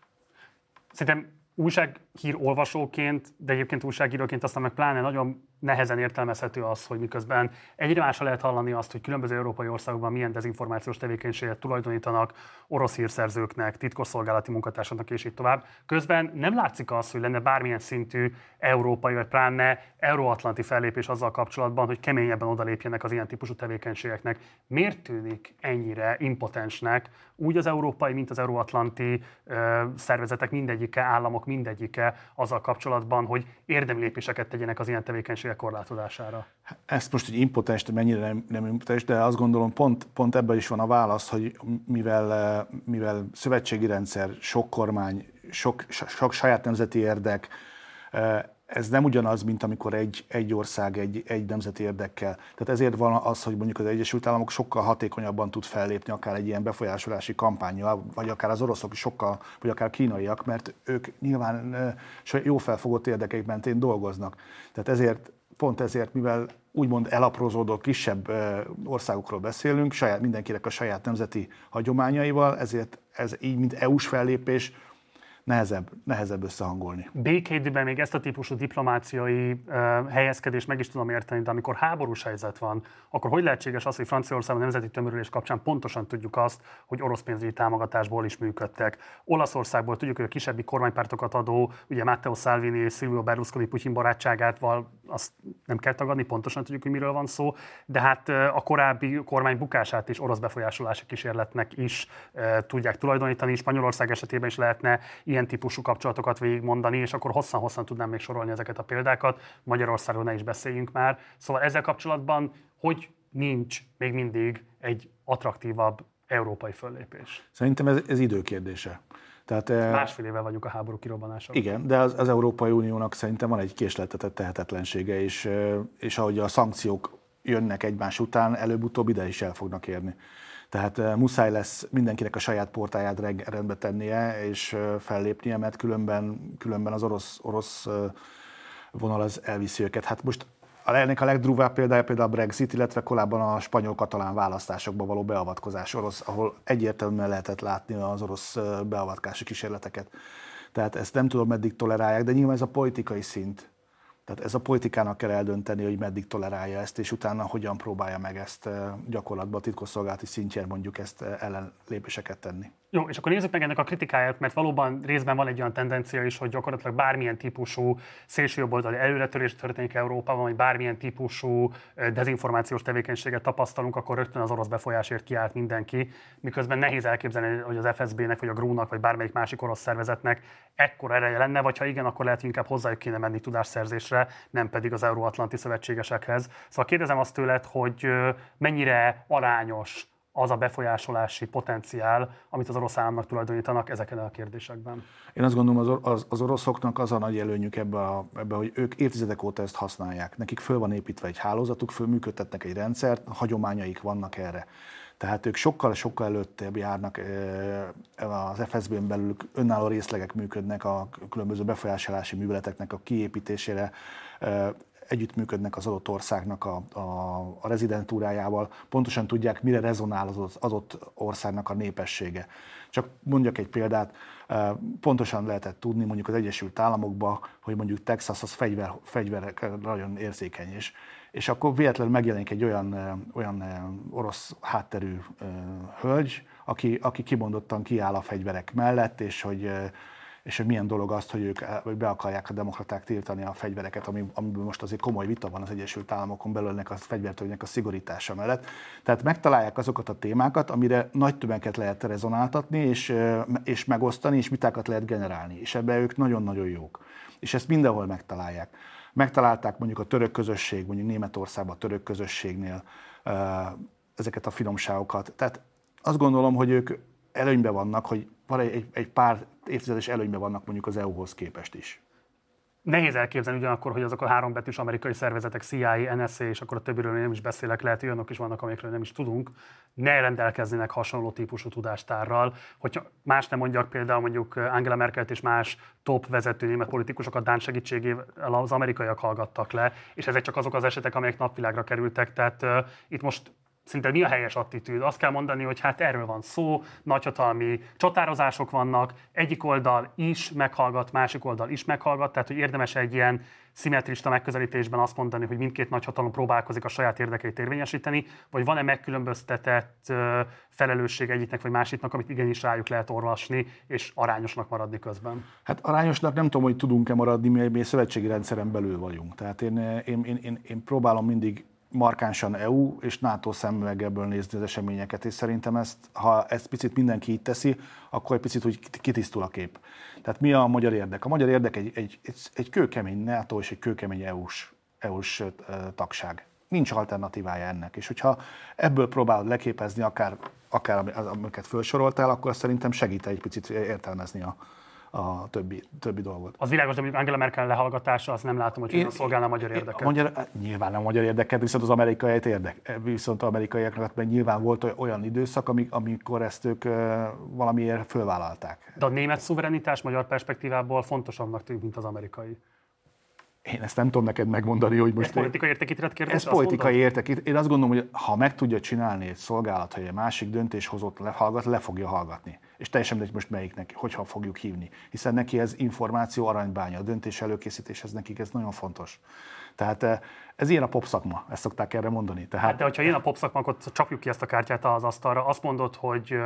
Szerintem újsághír olvasóként, de egyébként újságíróként aztán meg pláne nagyon nehezen értelmezhető az, hogy miközben egyre másra lehet hallani azt, hogy különböző európai országokban milyen dezinformációs tevékenységet tulajdonítanak orosz hírszerzőknek, titkosszolgálati munkatársaknak és így tovább. Közben nem látszik az, hogy lenne bármilyen szintű európai vagy pláne euróatlanti fellépés azzal kapcsolatban, hogy keményebben odalépjenek az ilyen típusú tevékenységeknek. Miért tűnik ennyire impotensnek úgy az európai, mint az euróatlanti ö, szervezetek mindegyike, államok mindegyike azzal kapcsolatban, hogy érdemi lépéseket tegyenek az ilyen tevékenységek korlátozására? Ezt most egy impotens, mennyire nem, nem impotens, de azt gondolom pont, pont ebben is van a válasz, hogy mivel, mivel szövetségi rendszer, sok kormány, sok, sok saját nemzeti érdek, ez nem ugyanaz, mint amikor egy, egy ország egy, egy nemzeti érdekkel. Tehát ezért van az, hogy mondjuk az Egyesült Államok sokkal hatékonyabban tud fellépni akár egy ilyen befolyásolási kampányjal, vagy akár az oroszok sokkal, vagy akár kínaiak, mert ők nyilván jó felfogott érdekek mentén dolgoznak. Tehát ezért, pont ezért, mivel úgymond elaprozódó kisebb országokról beszélünk, saját, mindenkinek a saját nemzeti hagyományaival, ezért ez így, mint EU-s fellépés, nehezebb, nehezebb összehangolni. Békédőben még ezt a típusú diplomáciai uh, helyezkedést meg is tudom érteni, de amikor háborús helyzet van, akkor hogy lehetséges az, hogy Franciaországban nemzeti tömörülés kapcsán pontosan tudjuk azt, hogy orosz pénzügyi támogatásból is működtek. Olaszországból tudjuk, hogy a kisebbi kormánypártokat adó, ugye Matteo Salvini és Silvio Berlusconi Putyin barátságátval azt nem kell tagadni, pontosan tudjuk, hogy miről van szó, de hát a korábbi kormány bukását is orosz befolyásolási kísérletnek is tudják tulajdonítani. Spanyolország esetében is lehetne ilyen típusú kapcsolatokat végigmondani, és akkor hosszan-hosszan tudnám még sorolni ezeket a példákat. Magyarországról ne is beszéljünk már. Szóval ezzel kapcsolatban, hogy nincs még mindig egy attraktívabb európai föllépés? Szerintem ez, ez időkérdése. Tehát, eh, Másfél éve vagyunk a háború kirobbanása. Igen, de az, az Európai Uniónak szerintem van egy késleltetett tehetetlensége, és, eh, és ahogy a szankciók jönnek egymás után, előbb-utóbb ide is el fognak érni. Tehát uh, muszáj lesz mindenkinek a saját portáját rendbe tennie és uh, fellépnie, mert különben, különben az orosz, orosz uh, vonal az elviszi őket. Hát most ennek a legdruvább példája például a Brexit, illetve korábban a spanyol-katalán választásokba való beavatkozás orosz, ahol egyértelműen lehetett látni az orosz beavatkási kísérleteket. Tehát ezt nem tudom, meddig tolerálják, de nyilván ez a politikai szint. Tehát ez a politikának kell eldönteni, hogy meddig tolerálja ezt, és utána hogyan próbálja meg ezt gyakorlatban a titkosszolgálati szintjén mondjuk ezt ellenlépéseket tenni. Jó, és akkor nézzük meg ennek a kritikáját, mert valóban részben van egy olyan tendencia is, hogy gyakorlatilag bármilyen típusú szélsőjobboldali előretörés történik Európában, vagy bármilyen típusú dezinformációs tevékenységet tapasztalunk, akkor rögtön az orosz befolyásért kiállt mindenki, miközben nehéz elképzelni, hogy az FSB-nek, vagy a GRU-nak, vagy bármelyik másik orosz szervezetnek ekkora ereje lenne, vagy ha igen, akkor lehet, hogy inkább hozzájuk kéne menni tudásszerzésre, nem pedig az euróatlanti szövetségesekhez. Szóval kérdezem azt tőled, hogy mennyire arányos az a befolyásolási potenciál, amit az orosz államnak tulajdonítanak ezeken a kérdésekben? Én azt gondolom, az, az, az oroszoknak az a nagy előnyük ebbe, a, ebbe, hogy ők évtizedek óta ezt használják. Nekik föl van építve egy hálózatuk, föl működtetnek egy rendszert, hagyományaik vannak erre. Tehát ők sokkal-sokkal előttebb járnak az FSB-n belül, önálló részlegek működnek a különböző befolyásolási műveleteknek a kiépítésére, együttműködnek az adott országnak a, a, a rezidentúrájával, pontosan tudják, mire rezonál az adott országnak a népessége. Csak mondjak egy példát, pontosan lehetett tudni mondjuk az Egyesült Államokban, hogy mondjuk Texas az fegyver, fegyverekre nagyon érzékeny is. És akkor véletlenül megjelenik egy olyan, olyan orosz hátterű hölgy, aki, aki kimondottan kiáll a fegyverek mellett, és hogy és hogy milyen dolog azt, hogy ők be akarják a demokraták tiltani a fegyvereket, ami, amiben most azért komoly vita van az Egyesült Államokon belül ennek a fegyvertőnynek a szigorítása mellett. Tehát megtalálják azokat a témákat, amire nagy tömegeket lehet rezonáltatni, és, és megosztani, és vitákat lehet generálni. És ebben ők nagyon-nagyon jók. És ezt mindenhol megtalálják. Megtalálták mondjuk a török közösség, mondjuk Németországban a török közösségnél ezeket a finomságokat. Tehát azt gondolom, hogy ők előnyben vannak, hogy van egy, egy pár évtizedes előnyben vannak mondjuk az EU-hoz képest is. Nehéz elképzelni ugyanakkor, hogy azok a három betűs amerikai szervezetek, CIA, NSA, és akkor a többiről nem is beszélek, lehet, hogy olyanok is vannak, amikről nem is tudunk, ne rendelkeznének hasonló típusú tudástárral. Hogyha más nem mondjak, például mondjuk Angela Merkelt és más top vezető német politikusokat Dán segítségével az amerikaiak hallgattak le, és ezek csak azok az esetek, amelyek napvilágra kerültek. Tehát uh, itt most szinte mi a helyes attitűd? Azt kell mondani, hogy hát erről van szó, nagyhatalmi csatározások vannak, egyik oldal is meghallgat, másik oldal is meghallgat, tehát hogy érdemes egy ilyen szimmetrista megközelítésben azt mondani, hogy mindkét nagyhatalom próbálkozik a saját érdekeit érvényesíteni, vagy van-e megkülönböztetett felelősség egyiknek vagy másiknak, amit igenis rájuk lehet orvosni, és arányosnak maradni közben? Hát arányosnak nem tudom, hogy tudunk-e maradni, mi, mi szövetségi rendszeren belül vagyunk. Tehát én, én, én, én, én próbálom mindig markánsan EU és NATO szemüvegeből nézni az eseményeket, és szerintem ezt, ha ezt picit mindenki így teszi, akkor egy picit úgy kitisztul a kép. Tehát mi a magyar érdek? A magyar érdek egy, egy, egy, egy kőkemény NATO és egy kőkemény EU-s EU-s tagság. Nincs alternatívája ennek. És hogyha ebből próbálod leképezni akár, akár amiket felsoroltál, akkor szerintem segít egy picit értelmezni a, a többi, többi dolgot. Az világos, hogy Angela Merkel lehallgatása, az nem látom, hogy én, szolgálna a magyar érdeket. A magyar, nyilván a magyar érdeket, viszont az amerikaiak érdek, viszont az amerikaiaknak mert nyilván volt olyan időszak, amikor ezt ők valamiért fölvállalták. De a német szuverenitás magyar perspektívából fontosabbnak tűnik, mint az amerikai. Én ezt nem tudom neked megmondani, hogy most... Ez politikai értekítélet kérdés? Ez politikai értekítélet. Én azt gondolom, hogy ha meg tudja csinálni egy szolgálat, hogy egy másik döntéshozót lehallgat, le fogja hallgatni. És teljesen mindegy most melyiknek, hogyha fogjuk hívni. Hiszen neki ez információ aranybánya, a döntés előkészítéshez nekik ez nagyon fontos. Tehát eh, ez ilyen a pop szakma, ezt szokták erre mondani. Tehát... Hát de hogyha ilyen a pop szakma, akkor csapjuk ki ezt a kártyát az asztalra. Azt mondod, hogy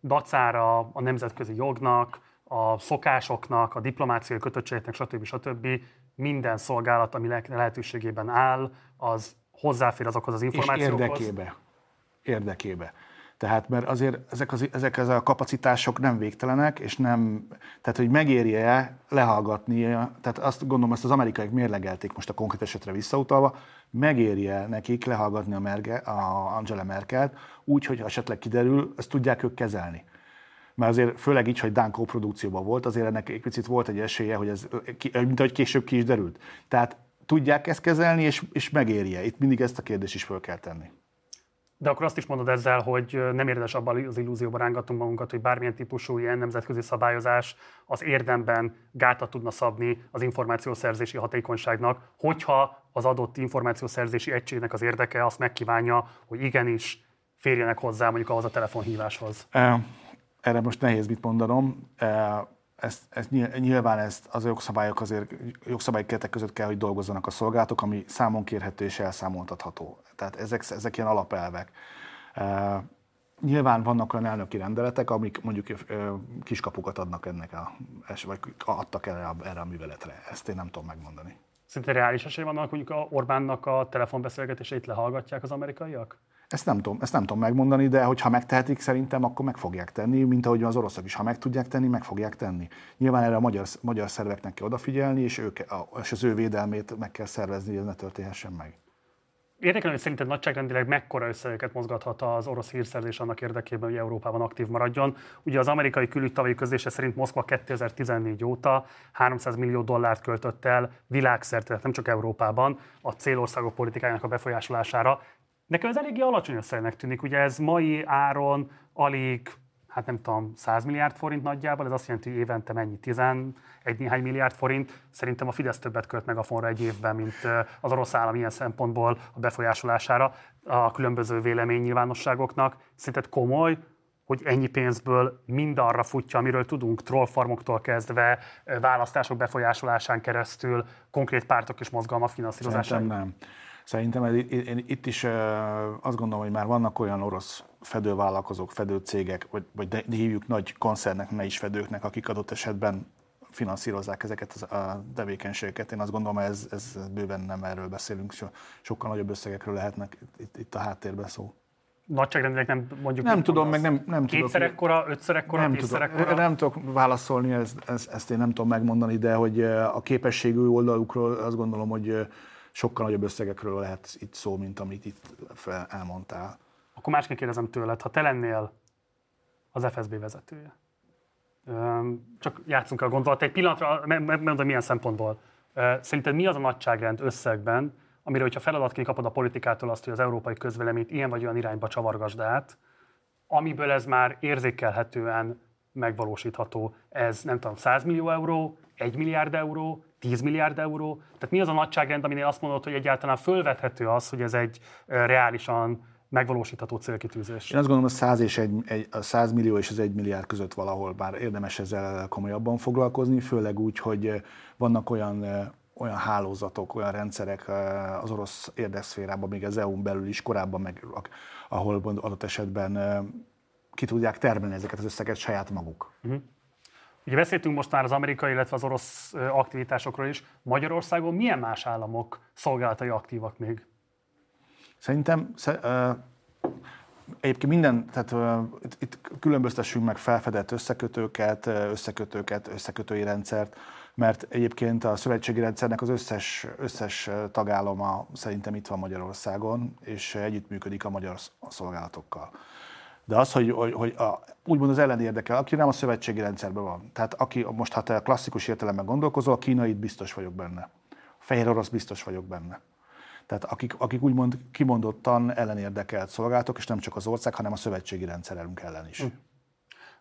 dacára a nemzetközi jognak, a szokásoknak, a diplomáciai kötöttségeknek, stb. stb. minden szolgálat, ami lehetőségében áll, az hozzáfér azokhoz az információkhoz. És érdekébe. Érdekébe. Tehát, mert azért ezek, az, ezek az a kapacitások nem végtelenek, és nem, tehát, hogy megérje lehallgatni, tehát azt gondolom, ezt az amerikaiak mérlegelték most a konkrét esetre visszautalva, megérje nekik lehallgatni a, Merge, a Angela Merkelt, úgy, hogy esetleg kiderül, ezt tudják ők kezelni mert azért főleg így, hogy Dán produkcióban volt, azért ennek egy picit volt egy esélye, hogy ez, mint ahogy később ki is derült. Tehát tudják ezt kezelni, és, és megérje. Itt mindig ezt a kérdést is föl kell tenni. De akkor azt is mondod ezzel, hogy nem érdemes abban az illúzióban rángatunk magunkat, hogy bármilyen típusú ilyen nemzetközi szabályozás az érdemben gátat tudna szabni az információszerzési hatékonyságnak, hogyha az adott információszerzési egységnek az érdeke azt megkívánja, hogy igenis férjenek hozzá mondjuk ahhoz a telefonhíváshoz. Erre most nehéz mit mondanom. Ezt, ezt, nyilván ezt az jogszabályok azért jogszabályi keretek között kell, hogy dolgozzanak a szolgálatok, ami számon kérhető és elszámoltatható. Tehát ezek, ezek ilyen alapelvek. Nyilván vannak olyan elnöki rendeletek, amik mondjuk kiskapukat adnak ennek a, vagy adtak erre a, erre a műveletre. Ezt én nem tudom megmondani. Szinte reális esély vannak, hogy Orbánnak a telefonbeszélgetéseit lehallgatják az amerikaiak? Ezt nem, tudom, ezt nem tudom megmondani, de hogyha megtehetik, szerintem akkor meg fogják tenni, mint ahogy az oroszok is. Ha meg tudják tenni, meg fogják tenni. Nyilván erre a magyar, magyar szerveknek kell odafigyelni, és, ők, és az ő védelmét meg kell szervezni, hogy ez ne történhessen meg. Érdekel, hogy szerinted nagyságrendileg mekkora összegeket mozgathat az orosz hírszerzés annak érdekében, hogy Európában aktív maradjon. Ugye az amerikai külügytavai közlése szerint Moszkva 2014 óta 300 millió dollárt költött el világszerte, nem csak Európában, a célországok politikájának a befolyásolására. Nekem ez eléggé alacsony összegnek tűnik, ugye ez mai áron alig, hát nem tudom, 100 milliárd forint nagyjából, ez azt jelenti, hogy évente mennyi, 11 néhány milliárd forint. Szerintem a Fidesz többet költ meg a fonra egy évben, mint az orosz állam ilyen szempontból a befolyásolására a különböző véleménynyilvánosságoknak. Szerinted komoly, hogy ennyi pénzből mindarra futja, amiről tudunk, trollfarmoktól kezdve, választások befolyásolásán keresztül, konkrét pártok és mozgalmak finanszírozásán? Szerintem nem. Szerintem ez, én itt is azt gondolom, hogy már vannak olyan orosz fedővállalkozók, fedőcégek, vagy, vagy de hívjuk nagy koncernek, ne is fedőknek, akik adott esetben finanszírozzák ezeket a tevékenységeket. Én azt gondolom, hogy ez, ez bőven nem erről beszélünk, so, sokkal nagyobb összegekről lehetnek itt, itt a háttérben szó. Nagyságrendileg nem mondjuk... Nem tudom, meg nem, nem Kétszer tudok. ekkora, ötször ekkora, nem tudok, ekkora? Nem tudok válaszolni, ezt, ezt, ezt én nem tudom megmondani, de hogy a képességű oldalukról azt gondolom, hogy sokkal nagyobb összegekről lehet itt szó, mint amit itt elmondtál. Akkor másként kérdezem tőled, ha te lennél az FSB vezetője, csak játszunk a gondolat egy pillanatra, megmondom milyen szempontból. Szerinted mi az a nagyságrend összegben, amire, hogyha feladatként kapod a politikától azt, hogy az európai közvéleményt ilyen vagy olyan irányba csavargasd át, amiből ez már érzékelhetően megvalósítható. Ez nem tudom, 100 millió euró, 1 milliárd euró, 10 milliárd euró? Tehát mi az a nagyságrend, aminél azt mondod, hogy egyáltalán fölvethető az, hogy ez egy reálisan megvalósítható célkitűzés? Én azt gondolom, hogy 100, és egy, egy, a 100 millió és az 1 milliárd között valahol már érdemes ezzel komolyabban foglalkozni, főleg úgy, hogy vannak olyan olyan hálózatok, olyan rendszerek az orosz érdekszférában, még az EU-n belül is korábban, meg, ahol adott esetben ki tudják termelni ezeket az összeget saját maguk. Uh-huh. Ugye beszéltünk most már az amerikai, illetve az orosz aktivitásokról is. Magyarországon milyen más államok szolgálatai aktívak még? Szerintem egyébként minden, tehát itt, itt különböztessünk meg felfedett összekötőket, összekötőket, összekötői rendszert. mert egyébként a szövetségi rendszernek az összes, összes tagállama szerintem itt van Magyarországon, és együttműködik a magyar szolgálatokkal. De az, hogy, hogy, hogy a, úgymond az ellen érdekel, aki nem a szövetségi rendszerben van. Tehát aki most, ha te klasszikus értelemben gondolkozol, a kínait biztos vagyok benne. A fehér orosz biztos vagyok benne. Tehát akik, akik úgymond kimondottan ellenérdekelt szolgálatok, és nem csak az ország, hanem a szövetségi rendszerünk ellen is. Hm.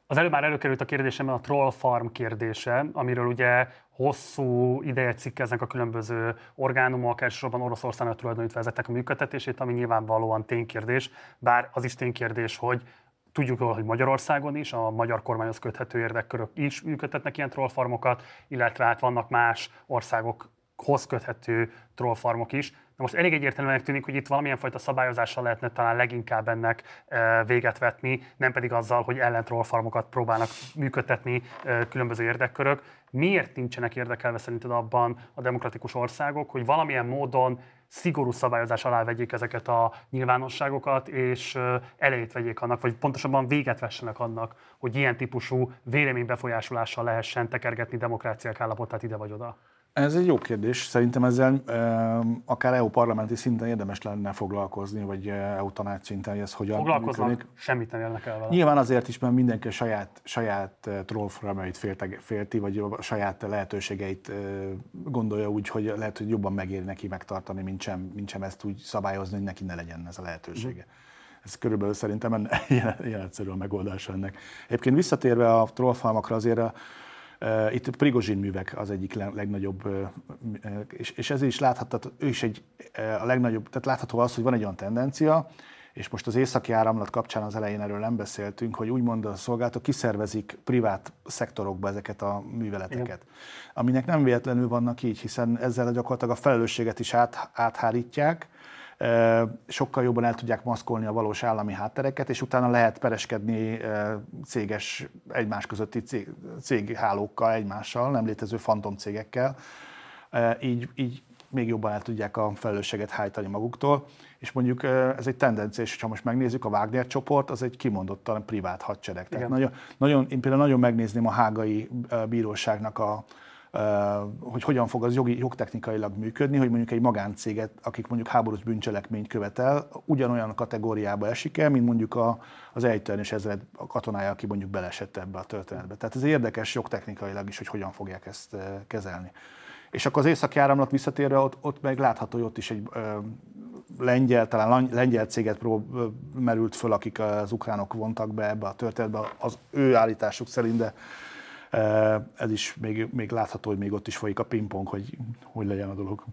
Az előbb már előkerült a kérdésemben a troll farm kérdése, amiről ugye hosszú ideje cikkeznek a különböző orgánumok, elsősorban Oroszországnak tulajdonítva vezettek a működtetését, ami nyilvánvalóan ténykérdés, bár az is ténykérdés, hogy Tudjuk jól, hogy Magyarországon is a magyar kormányhoz köthető érdekkörök is működtetnek ilyen trollfarmokat, illetve hát vannak más országokhoz köthető trollfarmok is. Na most elég egyértelműen tűnik, hogy itt valamilyen fajta szabályozással lehetne talán leginkább ennek e, véget vetni, nem pedig azzal, hogy ellentrollfarmokat próbálnak működtetni e, különböző érdekkörök. Miért nincsenek érdekelve szerinted abban a demokratikus országok, hogy valamilyen módon szigorú szabályozás alá vegyék ezeket a nyilvánosságokat, és e, elejét vegyék annak, vagy pontosabban véget vessenek annak, hogy ilyen típusú véleménybefolyásolással lehessen tekergetni demokráciák állapotát ide vagy oda? Ez egy jó kérdés. Szerintem ezzel e, akár EU parlamenti szinten érdemes lenne foglalkozni, vagy EU tanács szinten, hogy ez hogyan Foglalkoznak, működik. semmit nem érnek el vele. Nyilván azért is, mert mindenki a saját, saját trollformait félti, vagy a saját lehetőségeit gondolja úgy, hogy lehet, hogy jobban megéri neki megtartani, mint sem, mint sem ezt úgy szabályozni, hogy neki ne legyen ez a lehetősége. Mm. Ez körülbelül szerintem ilyen, ilyen egyszerű a megoldás ennek. Egyébként visszatérve a trollfalmakra azért a, itt Prigozsin művek az egyik legnagyobb, és, és ez is látható, ő is egy, a legnagyobb, tehát látható az, hogy van egy olyan tendencia, és most az északi áramlat kapcsán az elején erről nem beszéltünk, hogy úgymond a szolgáltatók kiszervezik privát szektorokba ezeket a műveleteket, Igen. aminek nem véletlenül vannak így, hiszen ezzel gyakorlatilag a felelősséget is át, áthárítják, sokkal jobban el tudják maszkolni a valós állami háttereket, és utána lehet pereskedni céges, egymás közötti cég, céghálókkal, egymással, nem létező fantomcégekkel. Így, így még jobban el tudják a felelősséget hájtani maguktól. És mondjuk ez egy tendencia, és ha most megnézzük, a Wagner csoport az egy kimondottan privát hadsereg. Tehát nagyon, nagyon, én például nagyon megnézném a hágai bíróságnak a, hogy hogyan fog az jogi, jogtechnikailag működni, hogy mondjuk egy magáncéget, akik mondjuk háborús bűncselekményt követel, ugyanolyan kategóriába esik el, mint mondjuk a, az ezzel a katonája, aki mondjuk belesett ebbe a történetbe. Tehát ez érdekes jogtechnikailag is, hogy hogyan fogják ezt kezelni. És akkor az északi áramlat visszatérve, ott, ott meg látható, hogy ott is egy ö, lengyel, talán lengyel céget prób, merült föl, akik az ukránok vontak be ebbe a történetbe, az ő állításuk szerint, de ez is még, még látható, hogy még ott is folyik a pingpong, hogy hogy legyen a dolog.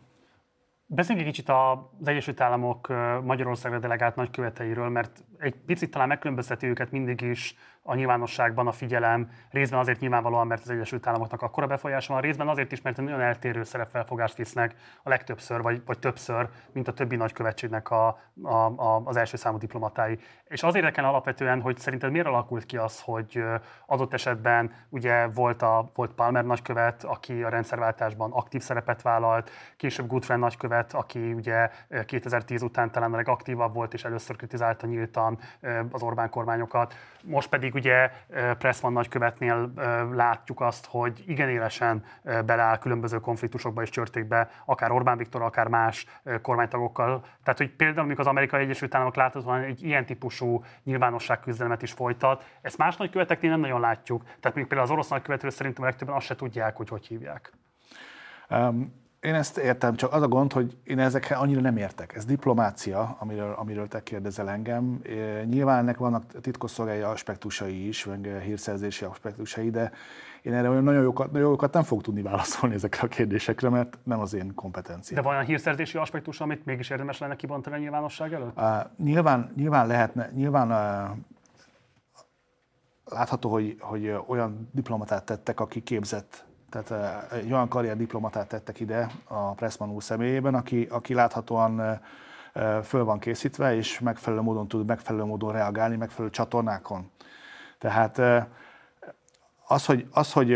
Beszéljünk egy kicsit az Egyesült Államok Magyarországra delegált nagyköveteiről, mert egy picit talán megkülönbözteti őket mindig is a nyilvánosságban a figyelem, részben azért nyilvánvalóan, mert az Egyesült Államoknak akkora befolyása van, részben azért is, mert nagyon eltérő szerepfelfogást visznek a legtöbbször, vagy, vagy többször, mint a többi nagykövetségnek a, a, a, az első számú diplomatái. És az érdekel alapvetően, hogy szerinted miért alakult ki az, hogy adott esetben ugye volt, a, volt Palmer nagykövet, aki a rendszerváltásban aktív szerepet vállalt, később Gutfriend nagykövet, aki ugye 2010 után talán a legaktívabb volt, és először kritizálta nyíltan az Orbán kormányokat. Most pedig ugye Pressman nagykövetnél látjuk azt, hogy igen élesen beleáll különböző konfliktusokba és csörtékbe, akár Orbán Viktor, akár más kormánytagokkal. Tehát, hogy például amikor az Amerikai Egyesült Államok láthatóan egy ilyen típusú nyilvánosságküzdelmet is folytat, ezt más nagyköveteknél nem nagyon látjuk. Tehát még például az orosz nagykövetről szerintem a legtöbben azt se tudják, hogy hogy hívják. Um, én ezt értem, csak az a gond, hogy én ezekkel annyira nem értek. Ez diplomácia, amiről, amiről te kérdezel engem. Nyilván ennek vannak titkosszolgályi aspektusai is, meg hírszerzési aspektusai, de én erre olyan nagyon jókat, nagyon jókat nem fog tudni válaszolni ezekre a kérdésekre, mert nem az én kompetenciám. De van olyan hírszerzési aspektus, amit mégis érdemes lenne kibontani a nyilvánosság előtt? Uh, nyilván, nyilván lehetne, nyilván uh, látható, hogy, hogy olyan diplomatát tettek, aki képzett tehát egy olyan karrierdiplomatát tettek ide a Pressman úr személyében, aki, aki láthatóan föl van készítve, és megfelelő módon tud megfelelő módon reagálni, megfelelő csatornákon. Tehát az, hogy, az, hogy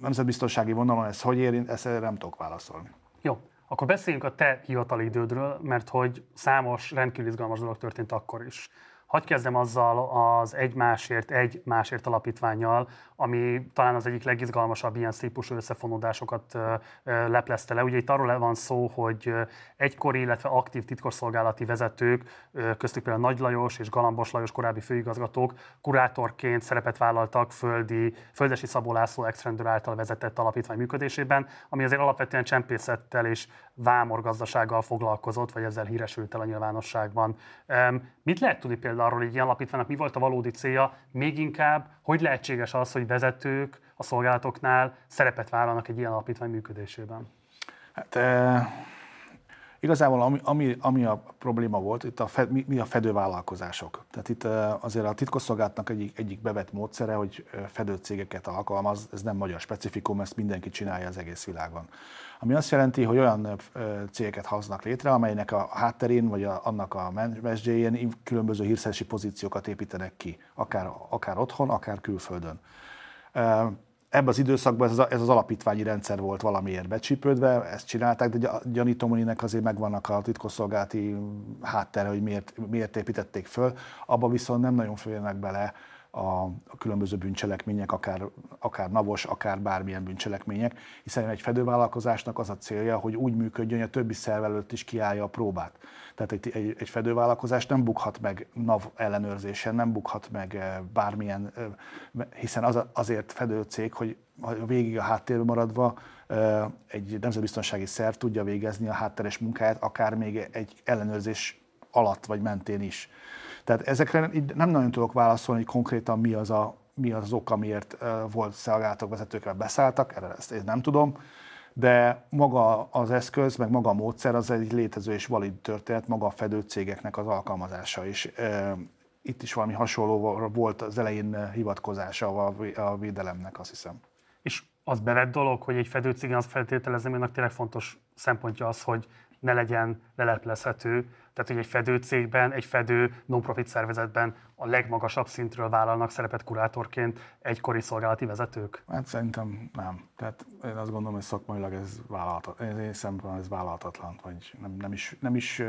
nemzetbiztonsági vonalon ez hogy érint, ezt nem tudok válaszolni. Jó, akkor beszéljünk a te hivatali idődről, mert hogy számos rendkívül izgalmas dolog történt akkor is. Hagy kezdem azzal az egy másért, egy másért alapítványjal, ami talán az egyik legizgalmasabb ilyen típusú összefonódásokat leplezte le. Ugye itt arról van szó, hogy egykori, illetve aktív titkosszolgálati vezetők, köztük például Nagy Lajos és Galambos Lajos korábbi főigazgatók kurátorként szerepet vállaltak földi, Földesi Szabó László ex által vezetett alapítvány működésében, ami azért alapvetően csempészettel és vámorgazdasággal foglalkozott, vagy ezzel híresült el a nyilvánosságban. Mit lehet tudni például egy ilyen alapítványnak mi volt a valódi célja, még inkább, hogy lehetséges az, hogy vezetők a szolgálatoknál szerepet vállalnak egy ilyen alapítvány működésében? Hát, e, igazából ami, ami, ami a probléma volt, itt a fed, mi, mi a fedővállalkozások. Tehát itt e, azért a titkosszolgálatnak egyik, egyik bevett módszere, hogy fedőcégeket alkalmaz, ez nem magyar specifikum, ezt mindenki csinálja az egész világon. Ami azt jelenti, hogy olyan cégeket hoznak létre, amelynek a hátterén, vagy a, annak a mesdjén különböző hírszerzési pozíciókat építenek ki, akár, akár otthon, akár külföldön ebben az időszakban ez az, ez az alapítványi rendszer volt valamiért becsípődve, ezt csinálták, de gyanítom, hogy azért megvannak a titkosszolgálati háttere, hogy miért, miért építették föl. Abba viszont nem nagyon félnek bele a, a különböző bűncselekmények, akár, akár navos, akár bármilyen bűncselekmények, hiszen egy fedővállalkozásnak az a célja, hogy úgy működjön, hogy a többi szerv előtt is kiállja a próbát. Tehát egy, egy, egy fedővállalkozás nem bukhat meg NAV ellenőrzésen, nem bukhat meg eh, bármilyen, eh, hiszen az, azért fedő cég, hogy végig a háttérben maradva eh, egy nemzetbiztonsági szerv tudja végezni a hátteres munkáját, akár még egy ellenőrzés alatt vagy mentén is. Tehát ezekre nem nagyon tudok válaszolni, hogy konkrétan mi az a, mi az, az ok, amiért volt szolgálatok vezetőkre beszálltak, erre ezt én nem tudom, de maga az eszköz, meg maga a módszer az egy létező és valid történet, maga a fedő cégeknek az alkalmazása is. Itt is valami hasonló volt az elején hivatkozása a védelemnek, azt hiszem. És az bevett dolog, hogy egy fedőcég, azt feltételezem, hogy tényleg fontos szempontja az, hogy ne legyen leleplezhető, tehát, hogy egy fedőcégben, egy fedő non-profit szervezetben a legmagasabb szintről vállalnak szerepet kurátorként egykori szolgálati vezetők? Hát szerintem nem. Tehát én azt gondolom, hogy szakmailag ez vállalhatatlan. Én szempontból ez vállalhatatlan, vagy nem, nem, is, nem is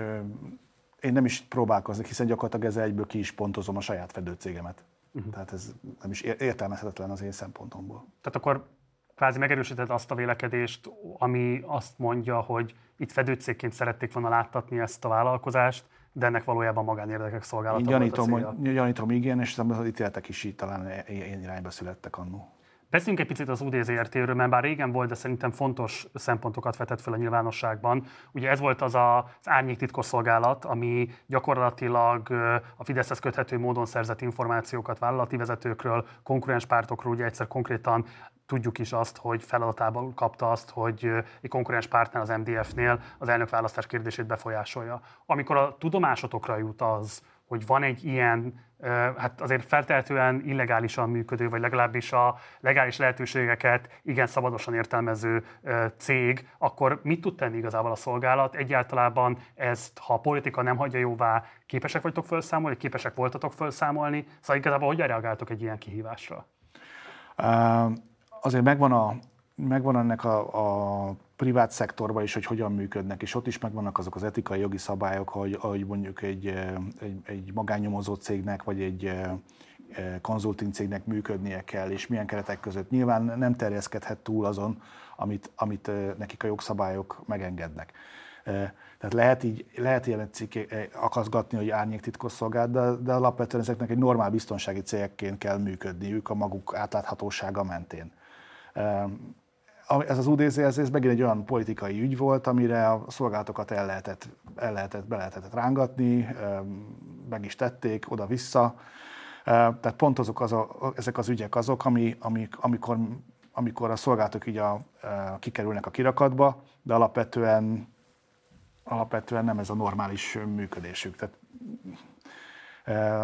én nem is próbálkoznék, hiszen gyakorlatilag ezzel egyből ki is pontozom a saját fedőcégemet. Uh-huh. Tehát ez nem is értelmezhetetlen az én szempontomból. Tehát akkor kvázi megerősíted azt a vélekedést, ami azt mondja, hogy itt fedőcégként szerették volna láttatni ezt a vállalkozást, de ennek valójában magánérdekek szolgálata Én gyanítom, volt a gyanítom igen, és az ítéletek is így talán ilyen irányba születtek annó. Beszéljünk egy picit az UDZRT-ről, mert bár régen volt, de szerintem fontos szempontokat vetett fel a nyilvánosságban. Ugye ez volt az a, az árnyék titkosszolgálat, ami gyakorlatilag a Fideszhez köthető módon szerzett információkat vállalati vezetőkről, konkurens pártokról, ugye egyszer konkrétan tudjuk is azt, hogy feladatában kapta azt, hogy egy konkurens pártnál, az MDF-nél az elnökválasztás kérdését befolyásolja. Amikor a tudomásotokra jut az, hogy van egy ilyen, hát azért feltehetően illegálisan működő, vagy legalábbis a legális lehetőségeket igen szabadosan értelmező cég, akkor mit tud tenni igazából a szolgálat? Egyáltalában ezt, ha a politika nem hagyja jóvá, képesek vagytok felszámolni, képesek voltatok felszámolni? Szóval igazából hogyan reagáltok egy ilyen kihívásra? Azért megvan, a, megvan ennek a, a privát szektorban is, hogy hogyan működnek, és ott is megvannak azok az etikai jogi szabályok, hogy, hogy mondjuk egy, egy, egy magánnyomozó cégnek, vagy egy konzulting cégnek működnie kell, és milyen keretek között. Nyilván nem terjeszkedhet túl azon, amit, amit nekik a jogszabályok megengednek. Tehát lehet, így, lehet ilyen cikk akaszgatni, hogy árnyék titkosszolgált, de, de alapvetően ezeknek egy normál biztonsági cégekként kell működniük a maguk átláthatósága mentén. Ez az UDZ ez megint egy olyan politikai ügy volt, amire a szolgálatokat el lehetett, el lehetett, be lehetett rángatni, meg is tették oda-vissza. Tehát pont azok az a, ezek az ügyek azok, ami, amik, amikor, amikor a szolgálatok így a, a, kikerülnek a kirakatba, de alapvetően, alapvetően nem ez a normális működésük. Tehát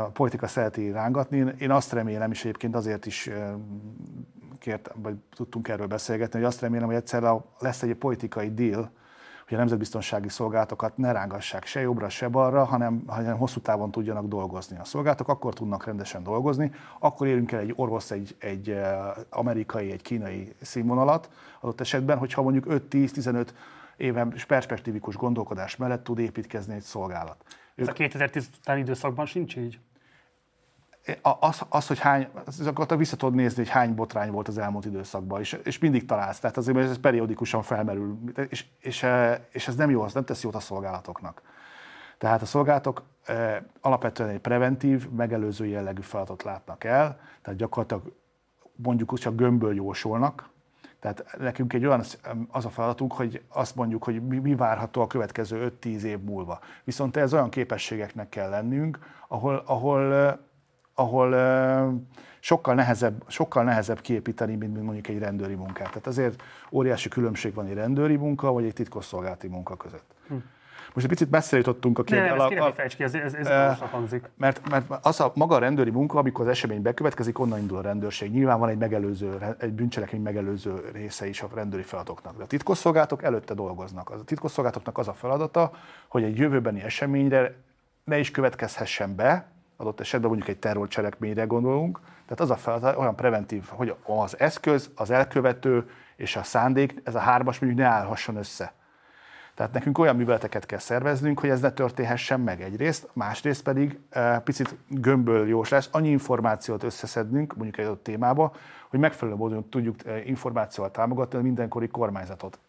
a politika szereti rángatni. Én azt remélem, és egyébként azért is kért, vagy tudtunk erről beszélgetni, hogy azt remélem, hogy egyszer lesz egy politikai deal, hogy a nemzetbiztonsági szolgálatokat ne rángassák se jobbra, se balra, hanem, hanem hosszú távon tudjanak dolgozni. A szolgálatok akkor tudnak rendesen dolgozni, akkor érünk el egy orvos, egy, egy amerikai, egy kínai színvonalat adott esetben, hogyha mondjuk 5-10-15 éven perspektívikus gondolkodás mellett tud építkezni egy szolgálat. Ez a 2010 utáni időszakban sincs így? Az, az, hogy hány, az, akkor vissza tudod nézni, hogy hány botrány volt az elmúlt időszakban, és, és mindig találsz. Tehát azért ez periódikusan felmerül, és, és, és ez nem jó, az nem tesz jót a szolgálatoknak. Tehát a szolgálatok e, alapvetően egy preventív, megelőző jellegű feladatot látnak el, tehát gyakorlatilag mondjuk úgy csak gömböl jósolnak, tehát nekünk egy olyan az a feladatunk, hogy azt mondjuk, hogy mi, mi várható a következő 5-10 év múlva. Viszont ez olyan képességeknek kell lennünk, ahol, ahol, ahol sokkal nehezebb, sokkal nehezebb kiépíteni, mint, mondjuk egy rendőri munkát. Tehát azért óriási különbség van egy rendőri munka, vagy egy titkosszolgálati munka között. Hm. Most egy picit messzire jutottunk a két... Nem, ezt ki, ez, ez, ez uh, hangzik. Mert, mert az a maga a rendőri munka, amikor az esemény bekövetkezik, onnan indul a rendőrség. Nyilván van egy megelőző, egy bűncselekmény megelőző része is a rendőri feladatoknak. De a titkosszolgálatok előtte dolgoznak. A titkosszolgálatoknak az a feladata, hogy egy jövőbeni eseményre ne is következhessen be, adott esetben mondjuk egy terrorcselekményre gondolunk, tehát az a feladat olyan preventív, hogy az eszköz, az elkövető és a szándék, ez a hármas mondjuk ne állhasson össze. Tehát nekünk olyan műveleteket kell szerveznünk, hogy ez ne történhessen meg egyrészt, másrészt pedig e, picit gömböl jós lesz, annyi információt összeszednünk, mondjuk egy adott témába, hogy megfelelő módon tudjuk e, információval támogatni a mindenkori kormányzatot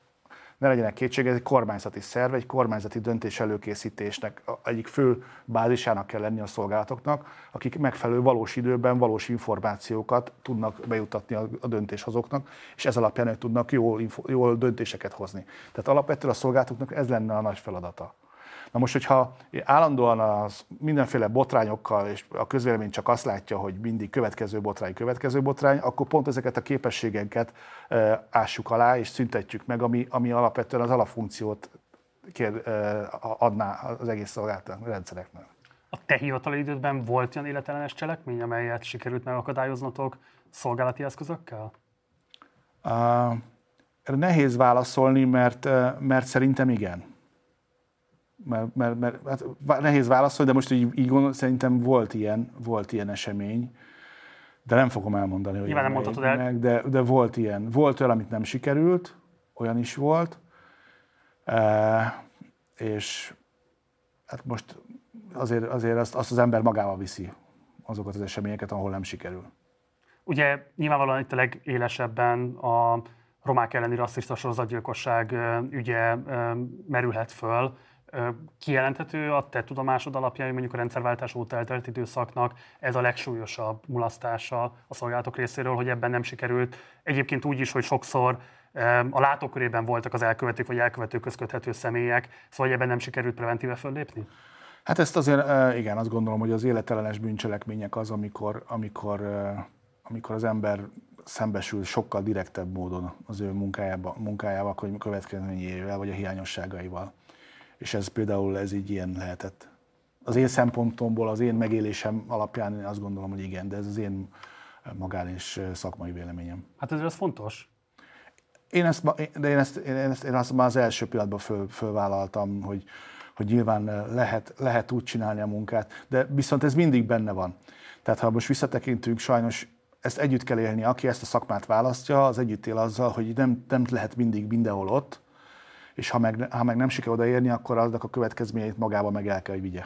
ne legyenek kétségek, ez egy kormányzati szerv, egy kormányzati döntés előkészítésnek egyik fő bázisának kell lenni a szolgálatoknak, akik megfelelő valós időben valós információkat tudnak bejutatni a, döntéshozóknak, és ez alapján ők tudnak jól, jól döntéseket hozni. Tehát alapvetően a szolgálatoknak ez lenne a nagy feladata. Na most, hogyha állandóan az mindenféle botrányokkal, és a közvélemény csak azt látja, hogy mindig következő botrány, következő botrány, akkor pont ezeket a képességeket ássuk alá, és szüntetjük meg, ami, ami alapvetően az alapfunkciót kér, adná az egész szolgáltató rendszereknek. A te hivatali idődben volt olyan életellenes cselekmény, amelyet sikerült megakadályoznatok szolgálati eszközökkel? Uh, erre nehéz válaszolni, mert, mert szerintem igen mert, mert, mert hát nehéz válaszolni, de most így, így gondol, szerintem volt ilyen, volt ilyen esemény, de nem fogom elmondani, hogy Nyilván nem mondhatod el. Meg, de, de volt ilyen. Volt olyan, amit nem sikerült, olyan is volt, e, és hát most azért, azért azt, azt az ember magával viszi azokat az eseményeket, ahol nem sikerül. Ugye nyilvánvalóan itt a legélesebben a romák elleni rasszista sorozatgyilkosság ügye merülhet föl, Kijelenthető a te tudomásod alapján, hogy mondjuk a rendszerváltás óta eltelt időszaknak ez a legsúlyosabb mulasztása a szolgálatok részéről, hogy ebben nem sikerült. Egyébként úgy is, hogy sokszor a látókörében voltak az elkövetők vagy elkövetők köthető személyek, szóval ebben nem sikerült preventíve föllépni? Hát ezt azért, igen, azt gondolom, hogy az életellenes bűncselekmények az, amikor, amikor, amikor az ember szembesül sokkal direktebb módon az ő munkájával, munkájával vagy következményével, vagy a hiányosságaival és ez például ez így ilyen lehetett. Az én szempontomból, az én megélésem alapján én azt gondolom, hogy igen, de ez az én magán és szakmai véleményem. Hát ez az fontos. Én ezt, de én ezt, én ezt, én azt már az első pillanatban föl, fölvállaltam, hogy, hogy nyilván lehet, lehet úgy csinálni a munkát, de viszont ez mindig benne van. Tehát ha most visszatekintünk, sajnos ezt együtt kell élni, aki ezt a szakmát választja, az együtt él azzal, hogy nem, nem lehet mindig mindenhol ott, és ha meg, ha meg nem sikerül odaérni, akkor aznak a következményeit magával meg el kell, hogy vigye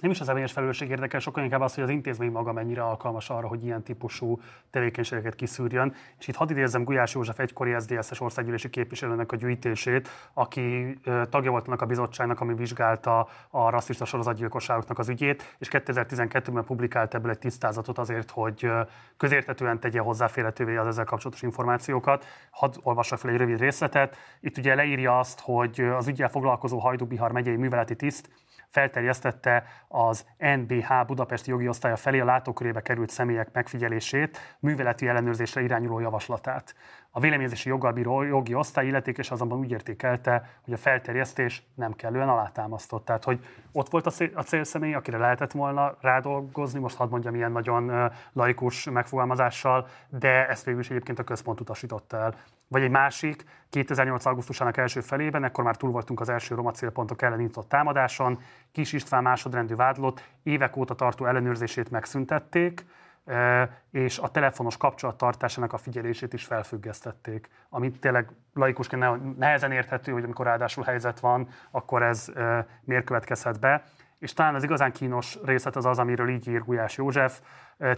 nem is az személyes felelősség érdekel, sokkal inkább az, hogy az intézmény maga mennyire alkalmas arra, hogy ilyen típusú tevékenységeket kiszűrjön. És itt hadd idézzem Gulyás József egykori SZDSZ-es országgyűlési képviselőnek a gyűjtését, aki tagja volt annak a bizottságnak, ami vizsgálta a rasszista sorozatgyilkosságoknak az ügyét, és 2012-ben publikált ebből egy tisztázatot azért, hogy közértetően tegye hozzáférhetővé az ezzel kapcsolatos információkat. Hadd olvassak fel egy rövid részletet. Itt ugye leírja azt, hogy az ügyel foglalkozó Hajdú-Bihar megyei műveleti tiszt felterjesztette az NBH Budapesti jogi osztálya felé a látókörébe került személyek megfigyelését, műveleti ellenőrzésre irányuló javaslatát. A véleményezési joggal bíró jogi osztály illetékes azonban úgy értékelte, hogy a felterjesztés nem kellően alátámasztott. Tehát, hogy ott volt a célszemély, akire lehetett volna rádolgozni, most hadd mondjam ilyen nagyon laikus megfogalmazással, de ezt végül is egyébként a központ utasította el. Vagy egy másik, 2008. augusztusának első felében, ekkor már túl voltunk az első roma célpontok ellen nyitott támadáson, Kis István másodrendű vádlott évek óta tartó ellenőrzését megszüntették, és a telefonos kapcsolattartásának a figyelését is felfüggesztették, ami tényleg laikusként nehezen érthető, hogy amikor ráadásul helyzet van, akkor ez miért következhet be. És talán az igazán kínos részlet az az, amiről így ír Gulyás József.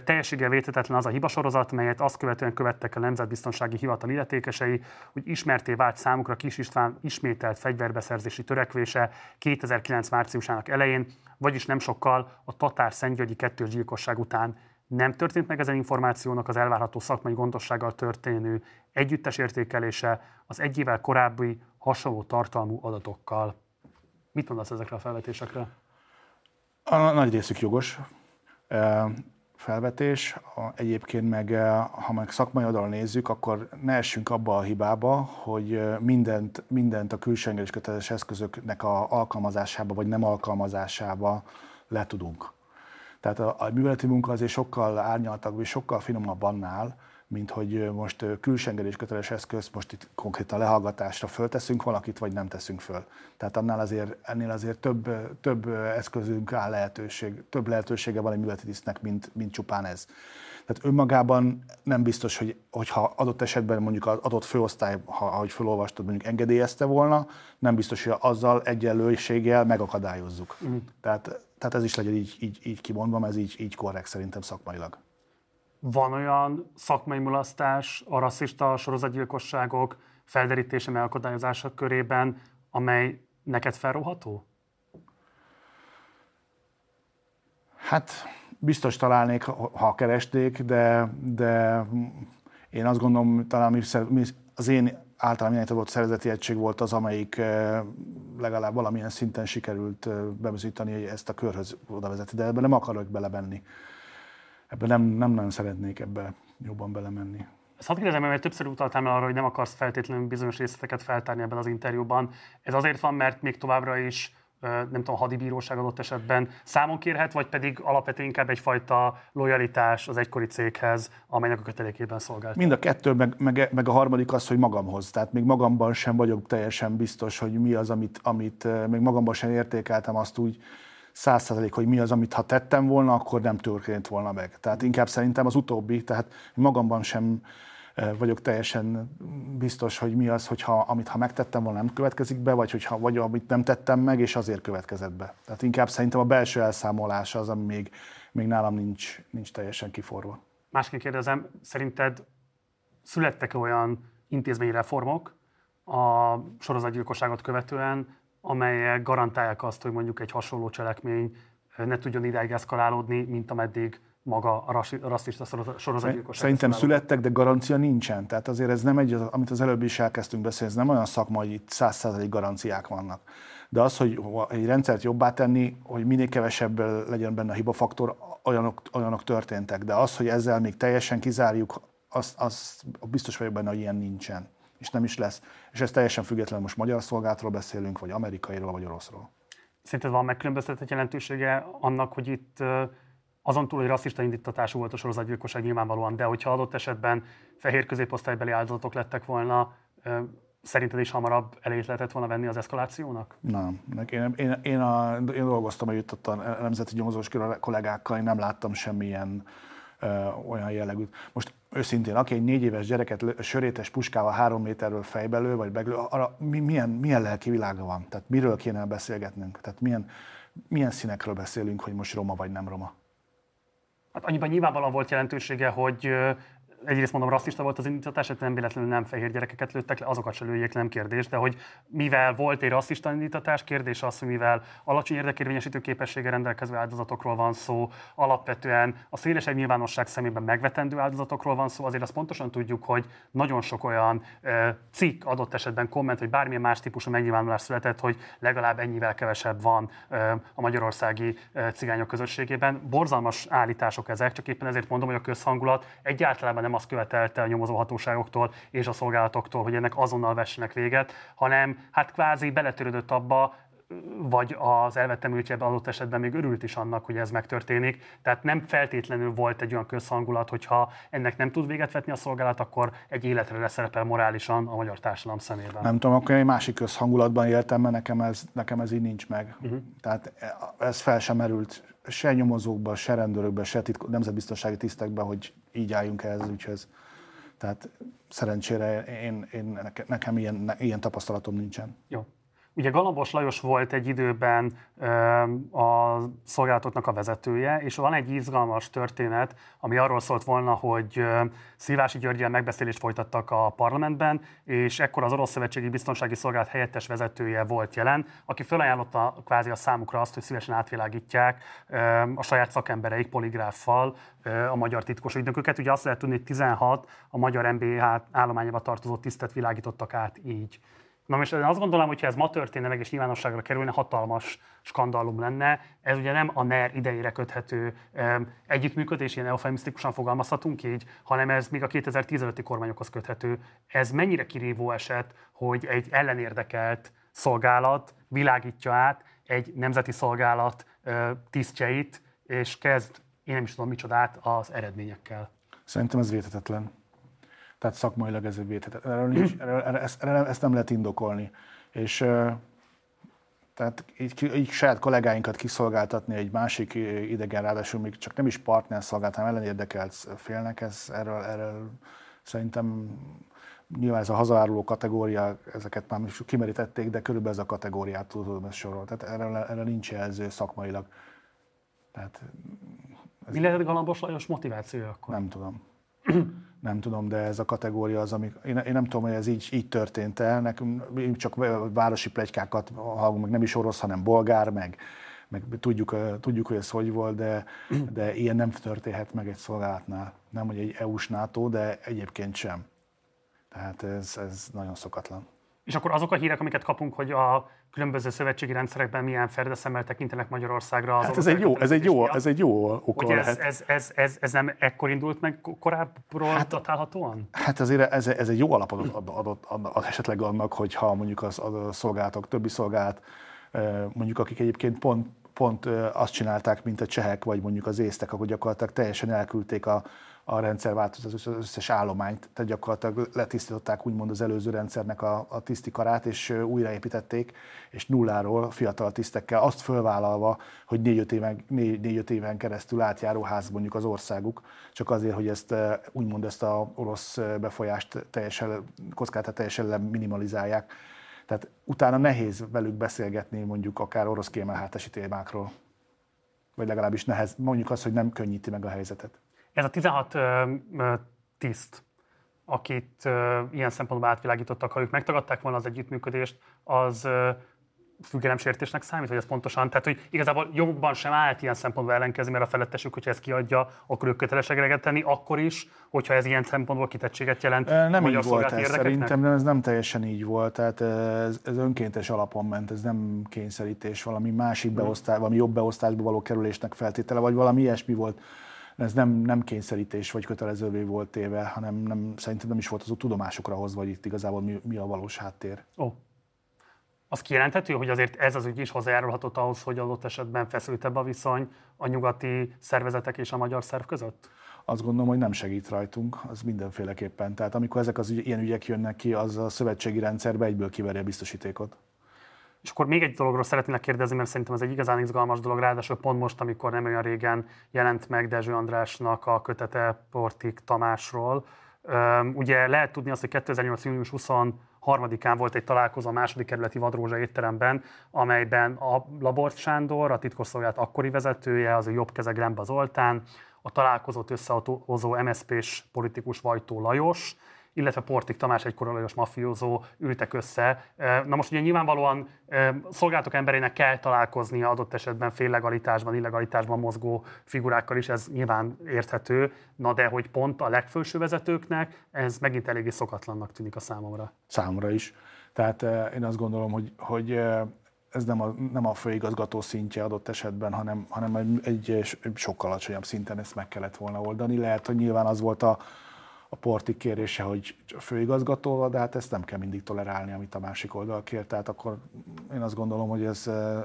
Teljességgel vétetetlen az a hibasorozat, melyet azt követően követtek a Nemzetbiztonsági Hivatal illetékesei, hogy ismerté vált számukra Kis István ismételt fegyverbeszerzési törekvése 2009 márciusának elején, vagyis nem sokkal a Tatár Szentgyörgyi kettős gyilkosság után nem történt meg ezen információnak az elvárható szakmai gondossággal történő együttes értékelése az egy évvel korábbi hasonló tartalmú adatokkal. Mit mondasz ezekre a felvetésekre? A nagy részük jogos felvetés. Egyébként meg, ha meg szakmai oldalon nézzük, akkor ne essünk abba a hibába, hogy mindent, mindent a külső engedélyköteles eszközöknek a alkalmazásába vagy nem alkalmazásába letudunk. Tehát a, a műveleti munka azért sokkal árnyaltabb és sokkal finomabb annál, mint hogy most külsengedés köteles eszközt most itt konkrétan lehallgatásra fölteszünk valakit, vagy nem teszünk föl. Tehát annál azért, ennél azért több, több eszközünk áll lehetőség, több lehetősége van egy műveleti tisztnek, mint, mint csupán ez. Tehát önmagában nem biztos, hogy hogyha adott esetben mondjuk az adott főosztály, ha, ahogy felolvastad, mondjuk engedélyezte volna, nem biztos, hogy azzal egyenlőséggel megakadályozzuk. Mm. Tehát, tehát ez is legyen így, így, így kimondva, ez így, így korrekt szerintem szakmailag. Van olyan szakmai mulasztás a rasszista sorozatgyilkosságok felderítése megakadályozása körében, amely neked felróható? Hát biztos találnék, ha keresték, de, de én azt gondolom, talán az én általán irányított szervezeti egység volt az, amelyik eh, legalább valamilyen szinten sikerült eh, hogy ezt a körhöz oda vezeti, de ebben nem akarok belebenni ebben nem, nem nagyon szeretnék ebbe jobban belemenni. Ezt hadd kérdezem, mert többször utaltál arra, hogy nem akarsz feltétlenül bizonyos részleteket feltárni ebben az interjúban. Ez azért van, mert még továbbra is nem tudom, a hadibíróság adott esetben számon kérhet, vagy pedig alapvetően inkább egyfajta lojalitás az egykori céghez, amelynek a kötelékében szolgált. Mind a kettő, meg, meg, meg, a harmadik az, hogy magamhoz. Tehát még magamban sem vagyok teljesen biztos, hogy mi az, amit, amit még magamban sem értékeltem azt úgy, száz hogy mi az, amit ha tettem volna, akkor nem történt volna meg. Tehát inkább szerintem az utóbbi, tehát magamban sem vagyok teljesen biztos, hogy mi az, hogyha amit ha megtettem volna, nem következik be, vagy hogyha vagy amit nem tettem meg, és azért következett be. Tehát inkább szerintem a belső elszámolás az, ami még, még nálam nincs, nincs teljesen kiforva. Másként kérdezem, szerinted születtek-e olyan intézményi reformok a sorozatgyilkosságot követően, amelyek garantálják azt, hogy mondjuk egy hasonló cselekmény ne tudjon idáig eszkalálódni, mint ameddig maga a rasszista sorozatgyilkosság. Szerintem születtek, de garancia nincsen. Tehát azért ez nem egy, amit az előbb is elkezdtünk beszélni, ez nem olyan szakma, hogy itt százszázalék garanciák vannak. De az, hogy egy rendszert jobbá tenni, hogy minél kevesebb legyen benne a hibafaktor, olyanok, olyanok történtek. De az, hogy ezzel még teljesen kizárjuk, az, az biztos vagyok benne, hogy ilyen nincsen és nem is lesz. És ez teljesen független, most magyar szolgálatról beszélünk, vagy amerikairól, vagy oroszról. Szerinted van megkülönböztetett jelentősége annak, hogy itt azon túl, hogy rasszista indítatású volt a sorozatgyilkosság nyilvánvalóan, de hogyha adott esetben fehér középosztálybeli áldozatok lettek volna, szerinted is hamarabb elég lehetett volna venni az eszkalációnak? Nem. Én, én, én, a, én dolgoztam együtt a nemzeti nyomozós kollégákkal, én nem láttam semmilyen ö, olyan jellegűt. Most őszintén, aki egy négy éves gyereket sörétes puskával három méterről fejbelő, vagy beglő, arra milyen, milyen lelki világa van? Tehát miről kéne beszélgetnünk? Tehát milyen, milyen színekről beszélünk, hogy most roma vagy nem roma? Hát annyiban nyilvánvalóan volt jelentősége, hogy egyrészt mondom, rasszista volt az indítatás, hát nem véletlenül nem fehér gyerekeket lőttek le, azokat se lőjék, nem kérdés, de hogy mivel volt egy rasszista indítatás, kérdés az, hogy mivel alacsony érdekérvényesítő képessége rendelkező áldozatokról van szó, alapvetően a szélesebb nyilvánosság szemében megvetendő áldozatokról van szó, azért azt pontosan tudjuk, hogy nagyon sok olyan e, cikk adott esetben komment, vagy bármilyen más típusú megnyilvánulás született, hogy legalább ennyivel kevesebb van e, a magyarországi e, cigányok közösségében. Borzalmas állítások ezek, csak éppen ezért mondom, hogy a közhangulat egyáltalán nem azt követelte a nyomozóhatóságoktól és a szolgálatoktól, hogy ennek azonnal vessenek véget, hanem hát kvázi beletörődött abba, vagy az elvettem adott esetben még örült is annak, hogy ez megtörténik. Tehát nem feltétlenül volt egy olyan közhangulat, hogyha ennek nem tud véget vetni a szolgálat, akkor egy életre leszerepel morálisan a magyar társadalom szemében. Nem tudom, akkor egy másik közhangulatban éltem, mert nekem ez, nekem ez így nincs meg. Uh-huh. Tehát ez fel sem merült se nyomozókba, se rendőrökbe, se titko, nemzetbiztonsági tisztekbe, hogy így álljunk ehhez az ügyhöz. Tehát szerencsére én, én, nekem ilyen, ilyen tapasztalatom nincsen. Jó. Ugye Galambos Lajos volt egy időben a szolgálatoknak a vezetője, és van egy izgalmas történet, ami arról szólt volna, hogy Szilvási Györgyel megbeszélést folytattak a parlamentben, és ekkor az Orosz Szövetségi Biztonsági Szolgálat helyettes vezetője volt jelen, aki felajánlotta kvázi a számukra azt, hogy szívesen átvilágítják a saját szakembereik poligráffal a magyar titkos ügynököket. Ugye azt lehet tudni, hogy 16 a magyar MBH állományába tartozó tisztet világítottak át így. Na most azt gondolom, hogy ha ez ma történne meg és nyilvánosságra kerülne, hatalmas skandalum lenne. Ez ugye nem a NER idejére köthető um, együttműködés, ilyen eufemisztikusan fogalmazhatunk így, hanem ez még a 2015-i kormányokhoz köthető. Ez mennyire kirívó eset, hogy egy ellenérdekelt szolgálat világítja át egy nemzeti szolgálat uh, tisztjeit, és kezd, én nem is tudom micsodát, az eredményekkel. Szerintem ez vétetetlen. Tehát szakmailag ez egy védhetet. Erről nincs, erről, erről, ezt, erről, ezt nem lehet indokolni. És tehát így, így saját kollégáinkat kiszolgáltatni egy másik idegen, ráadásul még csak nem is partner szolgált, hanem ellenérdekelt félnek, ez, erről, erről szerintem nyilván ez a hazaáruló kategória, ezeket már is kimerítették, de körülbelül ez a kategóriát tudom ezt sorolni. Tehát erre, erre nincs jelző szakmailag. Tehát ez Mi lehet Galambos Lajos motivációja akkor? Nem tudom nem tudom, de ez a kategória az, ami, én, én nem tudom, hogy ez így, így történt el, nekünk csak városi plegykákat hallunk, meg nem is orosz, hanem bolgár, meg, meg tudjuk, tudjuk, hogy ez hogy volt, de, de ilyen nem történhet meg egy szolgálatnál. Nem, hogy egy EU-s NATO, de egyébként sem. Tehát ez, ez nagyon szokatlan. És akkor azok a hírek, amiket kapunk, hogy a különböző szövetségi rendszerekben milyen ferdeszemmel tekintenek Magyarországra. Az hát ez egy, jó, ez, egy jó, ez egy jó oka Ugye ez, ez, ez, ez, ez, nem ekkor indult meg korábbról hát, datálhatóan? Hát azért ez, ez egy jó alapot adott, adott, adott esetleg annak, hogyha mondjuk az, a szolgálatok, többi szolgálat, mondjuk akik egyébként pont, pont azt csinálták, mint a csehek, vagy mondjuk az észtek, akkor gyakorlatilag teljesen elküldték a, a rendszer változott az összes állományt, tehát gyakorlatilag letisztították úgymond az előző rendszernek a, a tisztikarát, és újraépítették, és nulláról fiatal tisztekkel azt fölvállalva, hogy négy-öt éven, négy, négy éven keresztül átjáró ház mondjuk az országuk, csak azért, hogy ezt úgymond ezt a orosz befolyást teljesen, kockátát teljesen minimalizálják. Tehát utána nehéz velük beszélgetni mondjuk akár orosz kiemelhátási témákról. Vagy legalábbis nehez, mondjuk azt, hogy nem könnyíti meg a helyzetet. Ez a 16 ö, ö, tiszt, akit ö, ilyen szempontból átvilágítottak, ha ők megtagadták volna az együttműködést, az ö, függelemsértésnek számít, hogy ez pontosan, tehát hogy igazából jogukban sem állt ilyen szempontból ellenkezni, mert a felettesük, hogyha ezt kiadja, akkor ők kötelesek eleget tenni, akkor is, hogyha ez ilyen szempontból kitettséget jelent. Nem így volt ez, szerintem nem, ez nem teljesen így volt, tehát ez, ez önkéntes alapon ment, ez nem kényszerítés, valami másik hmm. beosztás, valami jobb beosztásba való kerülésnek feltétele, vagy valami ilyesmi volt ez nem, nem kényszerítés vagy kötelezővé volt téve, hanem nem, szerintem nem is volt az tudomásukra hozva, hogy itt igazából mi, mi a valós háttér. Ó. Oh. Az kijelenthető, hogy azért ez az ügy is hozzájárulhatott ahhoz, hogy adott esetben feszültebb a viszony a nyugati szervezetek és a magyar szerv között? Azt gondolom, hogy nem segít rajtunk, az mindenféleképpen. Tehát amikor ezek az ügy, ilyen ügyek jönnek ki, az a szövetségi rendszerbe egyből kiveri a biztosítékot. És akkor még egy dologról szeretnék kérdezni, mert szerintem ez egy igazán izgalmas dolog, ráadásul pont most, amikor nem olyan régen jelent meg Dezső Andrásnak a kötete Portik Tamásról. Ugye lehet tudni azt, hogy 2008. június 23-án volt egy találkozó a második kerületi Vadrózsa étteremben, amelyben a Labort Sándor, a titkosszolgálat akkori vezetője, az a jobb keze Gremba Zoltán, a találkozót összehozó MSZP-s politikus Vajtó Lajos, illetve Portik Tamás, egy korolajos mafiózó ültek össze. Na most ugye nyilvánvalóan szolgáltok emberének kell találkoznia adott esetben féllegalitásban, illegalitásban mozgó figurákkal is, ez nyilván érthető, na de hogy pont a legfelső vezetőknek ez megint eléggé szokatlannak tűnik a számomra. Számomra is. Tehát én azt gondolom, hogy, hogy ez nem a, nem a főigazgató szintje adott esetben, hanem, hanem egy, egy sokkal alacsonyabb szinten ezt meg kellett volna oldani. Lehet, hogy nyilván az volt a, a portik kérése, hogy főigazgatóval, de hát ezt nem kell mindig tolerálni, amit a másik oldal kér. Tehát akkor én azt gondolom, hogy ez eh,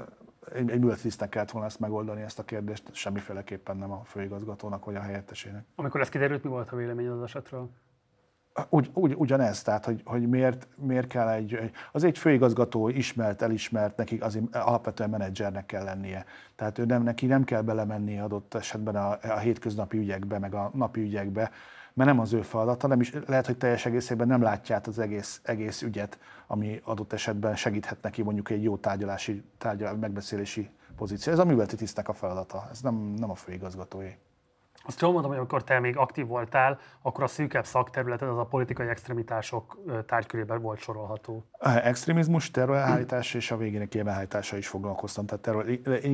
egy, egy műveletisztnek kellett volna ezt megoldani, ezt a kérdést, semmiféleképpen nem a főigazgatónak vagy a helyettesének. Amikor ez kiderült, mi volt a vélemény az esetről? Ugy, ugy, ugyanez, tehát hogy, hogy miért, miért kell egy, az egy főigazgató ismert, elismert, neki az alapvetően menedzsernek kell lennie. Tehát ő nem, neki nem kell belemenni adott esetben a, a hétköznapi ügyekbe, meg a napi ügyekbe, mert nem az ő feladata, nem is, lehet, hogy teljes egészében nem látja át az egész, egész ügyet, ami adott esetben segíthet neki mondjuk egy jó tárgyalási, tárgyal, megbeszélési pozíció. Ez a műveleti tisztnek a feladata, ez nem, nem a főigazgatói. Azt jól mondom, hogy amikor te még aktív voltál, akkor a szűkebb szakterületed az a politikai extremitások tárgykörében volt sorolható. Extrémizmus, terrorelhárítás és a végének kiebehárítása is foglalkoztam. Tehát terror,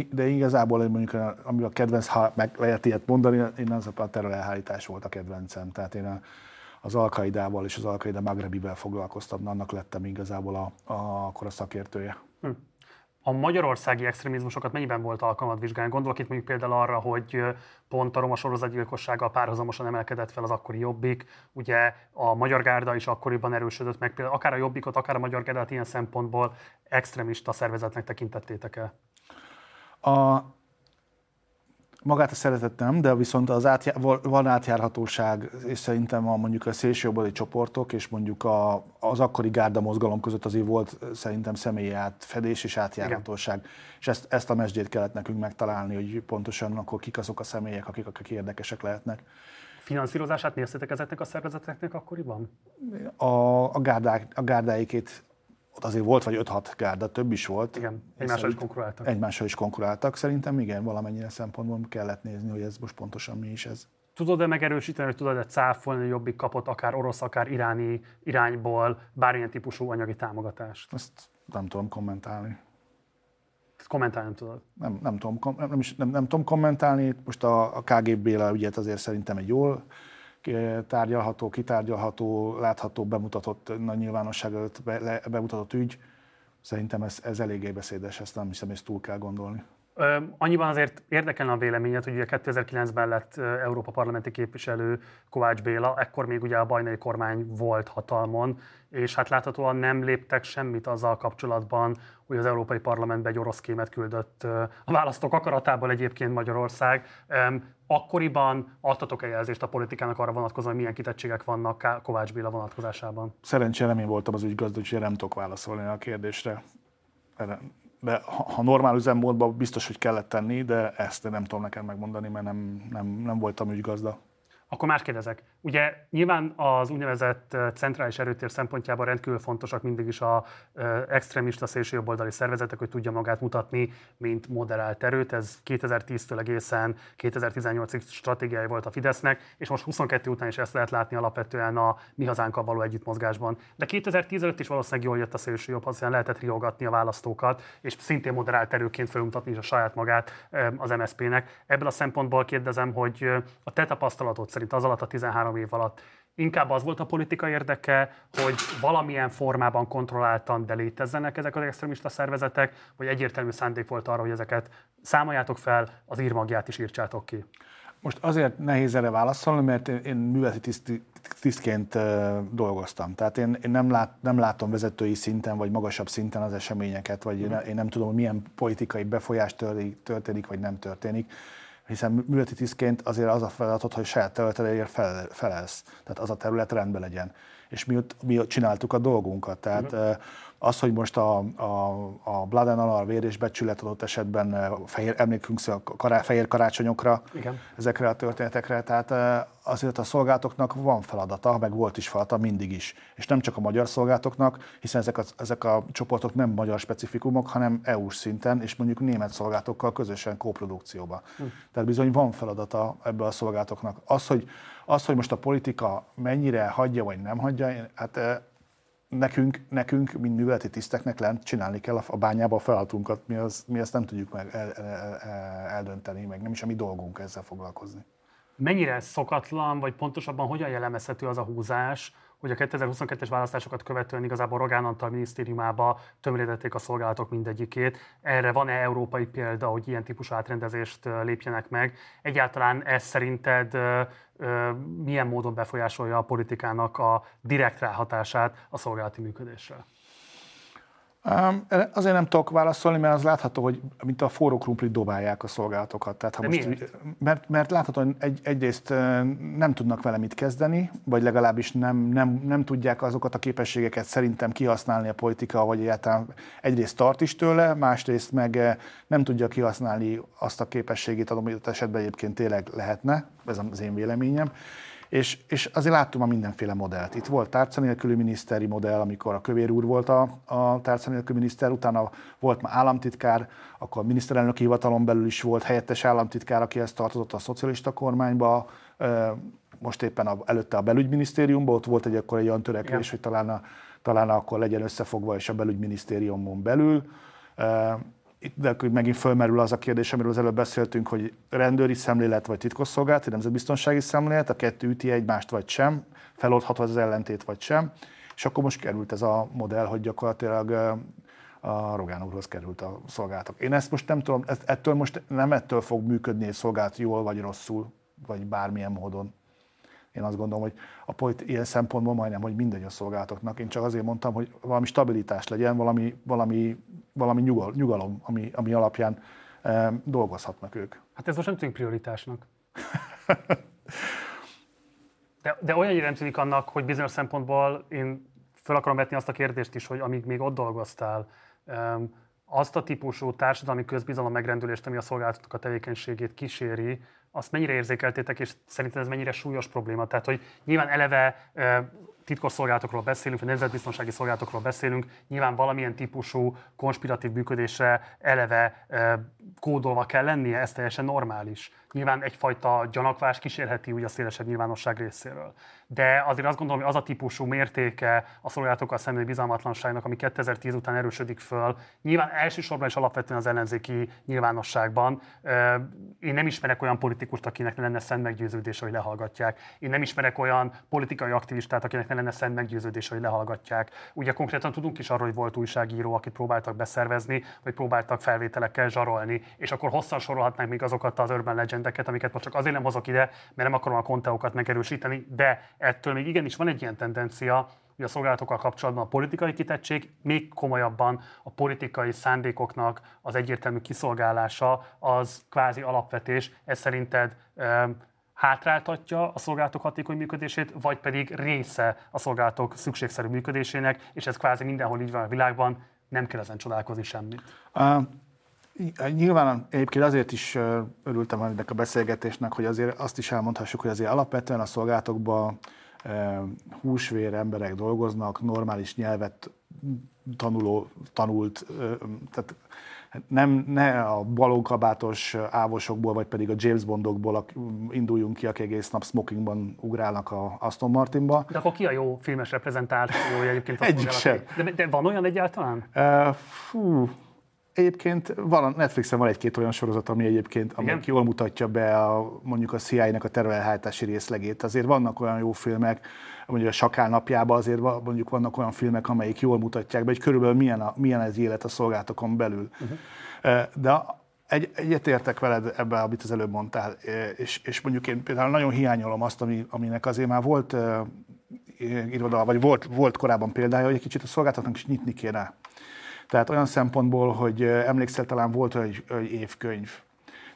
de igazából mondjuk, ami a kedvenc, ha meg lehet ilyet mondani, én az a terrorelhárítás volt a kedvencem. Tehát én a, az Alkaidával és az Alkaida Magrebivel foglalkoztam, annak lettem igazából a, a, akkor a szakértője. Hm a magyarországi extrémizmusokat mennyiben volt alkalmat vizsgálni? Gondolok itt mondjuk például arra, hogy pont a roma sorozatgyilkossággal párhuzamosan emelkedett fel az akkori Jobbik. Ugye a Magyar Gárda is akkoriban erősödött meg, például akár a Jobbikot, akár a Magyar Gárdát ilyen szempontból extremista szervezetnek tekintettétek el? A, magát a szeretet nem, de viszont az átjá, van átjárhatóság, és szerintem a, mondjuk a szélsőjobbali csoportok és mondjuk a, az akkori gárda mozgalom között azért volt szerintem személyi átfedés és átjárhatóság. Igen. És ezt, ezt a mesdjét kellett nekünk megtalálni, hogy pontosan akkor kik azok a személyek, akik, akik érdekesek lehetnek. Finanszírozását néztétek ezeknek a szervezeteknek akkoriban? A, a, gárdák, a gárdáikét ott azért volt vagy 5-6 gárda, több is volt. Igen, egymással is konkuráltak. Egymással is konkuráltak. Szerintem igen, valamennyire szempontból kellett nézni, hogy ez most pontosan mi is ez. Tudod-e megerősíteni, hogy tudod-e cáfolni, hogy Jobbik kapott akár orosz, akár iráni irányból bármilyen típusú anyagi támogatást? Ezt nem tudom kommentálni. Kommentálni nem tudod? Nem, nem, tudom, nem, nem, nem, nem tudom kommentálni. Most a, a KGB-le ügyet azért szerintem egy jól tárgyalható, kitárgyalható, látható, bemutatott nagy nyilvánosság előtt be, bemutatott ügy. Szerintem ez, ez eléggé beszédes, ezt nem hiszem, ezt túl kell gondolni. Annyiban azért érdekelne a véleményed, hogy ugye 2009-ben lett Európa parlamenti képviselő Kovács Béla, ekkor még ugye a bajnai kormány volt hatalmon, és hát láthatóan nem léptek semmit azzal kapcsolatban, hogy az Európai Parlamentbe egy orosz kémet küldött a választók akaratából egyébként Magyarország. Akkoriban adtatok-e jelzést a politikának arra vonatkozóan, hogy milyen kitettségek vannak Kovács Béla vonatkozásában? Szerencsére nem én voltam az ügygazda, úgyhogy nem tudok válaszolni a kérdésre. De ha normál üzemmódban biztos, hogy kellett tenni, de ezt nem tudom neked megmondani, mert nem, nem, nem voltam ügygazda. Akkor más kérdezek. Ugye nyilván az úgynevezett centrális erőtér szempontjában rendkívül fontosak mindig is a extrémista szélsőjobboldali szervezetek, hogy tudja magát mutatni, mint moderált erőt. Ez 2010-től egészen 2018-ig stratégiai volt a Fidesznek, és most 22 után is ezt lehet látni alapvetően a mi hazánkkal való együttmozgásban. De 2015 is valószínűleg jól jött a szélsőjobb, hiszen lehetett riogatni a választókat, és szintén moderált erőként felmutatni is a saját magát az MSZP-nek. Ebből a szempontból kérdezem, hogy a te tapasztalatod szerint az alatt a 13 év alatt inkább az volt a politika érdeke, hogy valamilyen formában kontrolláltan, de létezzenek ezek az extremista szervezetek, vagy egyértelmű szándék volt arra, hogy ezeket számoljátok fel, az írmagját is írtsátok ki? Most azért nehéz erre válaszolni, mert én, műveleti tiszt, tisztként dolgoztam. Tehát én, én nem, lát, nem látom vezetői szinten, vagy magasabb szinten az eseményeket, vagy én, én nem tudom, milyen politikai befolyás történik, vagy nem történik hiszen műveleti tisztként azért az a feladat, hogy saját területedért felelsz. Tehát az a terület rendben legyen. És mi mi csináltuk a dolgunkat. Tehát uh-huh az, hogy most a, a, a Blood and Honor vér és becsület adott esetben eh, fehér, emlékünk a kará, fehér karácsonyokra, Igen. ezekre a történetekre, tehát eh, azért a szolgálatoknak van feladata, meg volt is feladata mindig is. És nem csak a magyar szolgálatoknak, hiszen ezek a, ezek a csoportok nem magyar specifikumok, hanem EU-s szinten, és mondjuk német szolgálatokkal közösen kóprodukcióba. Hm. Tehát bizony van feladata ebbe a szolgálatoknak. Az, hogy, az, hogy most a politika mennyire hagyja vagy nem hagyja, hát eh, nekünk, nekünk, mint műveleti tiszteknek lent csinálni kell a bányába a feladatunkat, mi, az, mi ezt nem tudjuk meg el, el, el, eldönteni, meg nem is a mi dolgunk ezzel foglalkozni. Mennyire szokatlan, vagy pontosabban hogyan jellemezhető az a húzás, hogy a 2022-es választásokat követően igazából Rogán Antal minisztériumába tömörítették a szolgálatok mindegyikét. Erre van-e európai példa, hogy ilyen típusú átrendezést lépjenek meg? Egyáltalán ez szerinted milyen módon befolyásolja a politikának a direkt ráhatását a szolgálati működésre? Azért nem tudok válaszolni, mert az látható, hogy mint a forró krumplit dobálják a szolgálatokat. Tehát, ha most, mert, mert látható, hogy egy, egyrészt nem tudnak vele mit kezdeni, vagy legalábbis nem, nem, nem tudják azokat a képességeket szerintem kihasználni a politika, vagy egyáltalán egyrészt tart is tőle, másrészt meg nem tudja kihasználni azt a képességét, amit esetben egyébként tényleg lehetne, ez az én véleményem És, és azért láttuk a mindenféle modellt. Itt volt tárca nélküli miniszteri modell, amikor a kövér úr volt a, a tárca nélküli miniszter, utána volt már államtitkár, akkor a miniszterelnöki hivatalon belül is volt helyettes államtitkár, aki ezt tartozott a szocialista kormányba, most éppen a, előtte a belügyminisztériumban, ott volt egy akkor egy olyan törekvés, Igen. hogy talán, a, talán akkor legyen összefogva is a belügyminisztériumon belül. De megint fölmerül az a kérdés, amiről az előbb beszéltünk, hogy rendőri szemlélet vagy titkosszolgálati, nemzetbiztonsági szemlélet, a kettő üti egymást vagy sem, feloldható az ellentét vagy sem, és akkor most került ez a modell, hogy gyakorlatilag a Rogán úrhoz került a szolgálatok. Én ezt most nem tudom, ettől most nem ettől fog működni egy szolgálat jól vagy rosszul, vagy bármilyen módon. Én azt gondolom, hogy a polit, ilyen szempontból majdnem, hogy mindegy a szolgálatoknak. Én csak azért mondtam, hogy valami stabilitás legyen, valami, valami, valami nyugal, nyugalom, ami, ami alapján e, dolgozhatnak ők. Hát ez most nem tűnik prioritásnak. De, de olyan nem tűnik annak, hogy bizonyos szempontból én fel akarom vetni azt a kérdést is, hogy amíg még ott dolgoztál, azt a típusú társadalmi közbizalom megrendülést, ami a szolgáltatók a tevékenységét kíséri, azt mennyire érzékeltétek, és szerintem ez mennyire súlyos probléma? Tehát, hogy nyilván eleve titkosszolgálatokról beszélünk, vagy nemzetbiztonsági szolgálatokról beszélünk, nyilván valamilyen típusú konspiratív működésre eleve kódolva kell lennie, ez teljesen normális nyilván egyfajta gyanakvás kísérheti úgy a szélesebb nyilvánosság részéről. De azért azt gondolom, hogy az a típusú mértéke a szolgálatokkal szembeni bizalmatlanságnak, ami 2010 után erősödik föl, nyilván elsősorban és alapvetően az ellenzéki nyilvánosságban. Én nem ismerek olyan politikust, akinek ne lenne szent meggyőződés, hogy lehallgatják. Én nem ismerek olyan politikai aktivistát, akinek ne lenne szent meggyőződés, hogy lehallgatják. Ugye konkrétan tudunk is arról, hogy volt újságíró, akit próbáltak beszervezni, vagy próbáltak felvételekkel zsarolni, és akkor hosszan sorolhatnánk még azokat az Urban Legend legendeket, amiket most csak azért nem hozok ide, mert nem akarom a konteókat megerősíteni, de ettől még igenis van egy ilyen tendencia, hogy a szolgálatokkal kapcsolatban a politikai kitettség, még komolyabban a politikai szándékoknak az egyértelmű kiszolgálása az kvázi alapvetés. Ez szerinted hátráltatja a szolgálatok hatékony működését, vagy pedig része a szolgálatok szükségszerű működésének, és ez kvázi mindenhol így van a világban, nem kell ezen csodálkozni semmit. Nyilván egyébként azért is örültem ennek a beszélgetésnek, hogy azért azt is elmondhassuk, hogy azért alapvetően a szolgálatokban húsvér emberek dolgoznak, normális nyelvet tanuló, tanult, tehát nem ne a balókabátos ávosokból, vagy pedig a James Bondokból induljunk ki, akik egész nap smokingban ugrálnak a Aston Martinba. De akkor ki a jó filmes reprezentációja egyébként? Egyik sem. De, de van olyan egyáltalán? Uh, fú, Egyébként van, Netflixen van egy-két olyan sorozat, ami egyébként ami jól mutatja be a, mondjuk a CIA-nek a terrorelhártási részlegét. Azért vannak olyan jó filmek, mondjuk a Sakál napjában azért mondjuk vannak olyan filmek, amelyik jól mutatják be, hogy körülbelül milyen, a, milyen ez élet a szolgálatokon belül. Uh-huh. De egy, egyetértek veled ebbe, amit az előbb mondtál, és, és mondjuk én például nagyon hiányolom azt, ami, aminek azért már volt uh, iroda, vagy volt, volt korábban példája, hogy egy kicsit a szolgáltatóknak is nyitni kéne tehát olyan szempontból, hogy emlékszel, talán volt egy, egy évkönyv,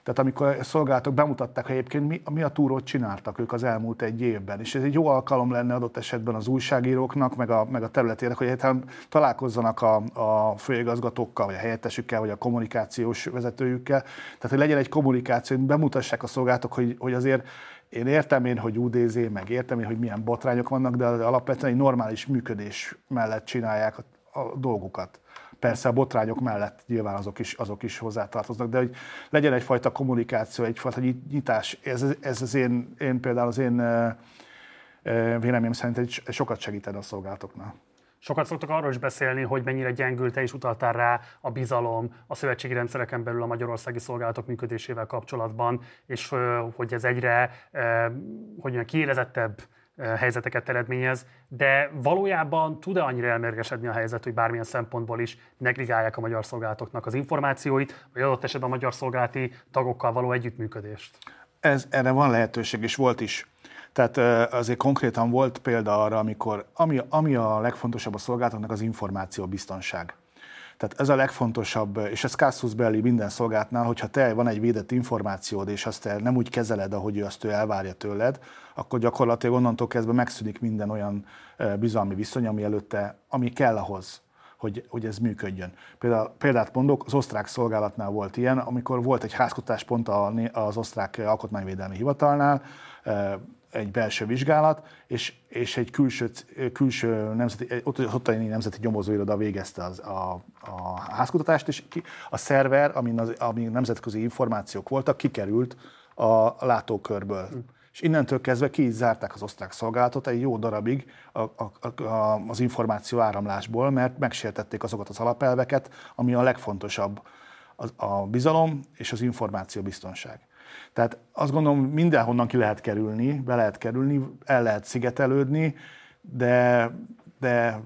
tehát amikor a szolgálatok bemutatták, egyébként mi, mi a túrót csináltak ők az elmúlt egy évben, és ez egy jó alkalom lenne adott esetben az újságíróknak, meg a, meg a területének, hogy egyáltalán találkozzanak a, a főigazgatókkal, vagy a helyettesükkel, vagy a kommunikációs vezetőjükkel. Tehát, hogy legyen egy kommunikáció, hogy bemutassák a szolgálatok, hogy, hogy azért én értem én, hogy UDZ, meg értem én, hogy milyen botrányok vannak, de alapvetően egy normális működés mellett csinálják a, a dolgukat. Persze a botrányok mellett nyilván azok is, azok is hozzátartoznak, de hogy legyen egyfajta kommunikáció, egyfajta nyitás, ez, ez az én, én például az én véleményem szerint egy sokat segítene a szolgálatoknál. Sokat szoktak arról is beszélni, hogy mennyire gyengült, te is utaltál rá a bizalom a szövetségi rendszereken belül a magyarországi szolgálatok működésével kapcsolatban, és hogy ez egyre hogy kiélezettebb helyzeteket eredményez, de valójában tud-e annyira elmérgesedni a helyzet, hogy bármilyen szempontból is negligálják a magyar szolgálatoknak az információit, vagy adott esetben a magyar szolgálati tagokkal való együttműködést? Ez, erre van lehetőség, és volt is. Tehát azért konkrétan volt példa arra, amikor, ami, ami a legfontosabb a szolgálatoknak az információ biztonság. Tehát ez a legfontosabb, és ez Casus Belli minden szolgáltnál, hogyha te van egy védett információd, és azt te nem úgy kezeled, ahogy ő azt ő elvárja tőled, akkor gyakorlatilag onnantól kezdve megszűnik minden olyan bizalmi viszony, ami előtte, ami kell ahhoz, hogy, hogy ez működjön. Például, példát mondok, az osztrák szolgálatnál volt ilyen, amikor volt egy házkutáspont az osztrák alkotmányvédelmi hivatalnál, egy belső vizsgálat, és, és egy külső, külső nemzeti, ottani nemzeti nyomozóiroda végezte az, a, a házkutatást, és ki, a szerver, amin, az, amin nemzetközi információk voltak, kikerült a látókörből. És innentől kezdve ki is zárták az osztrák szolgálatot egy jó darabig a, a, a, az információ áramlásból, mert megsértették azokat az alapelveket, ami a legfontosabb, a, a bizalom és az információ biztonság. Tehát azt gondolom, mindenhonnan ki lehet kerülni, be lehet kerülni, el lehet szigetelődni, de, de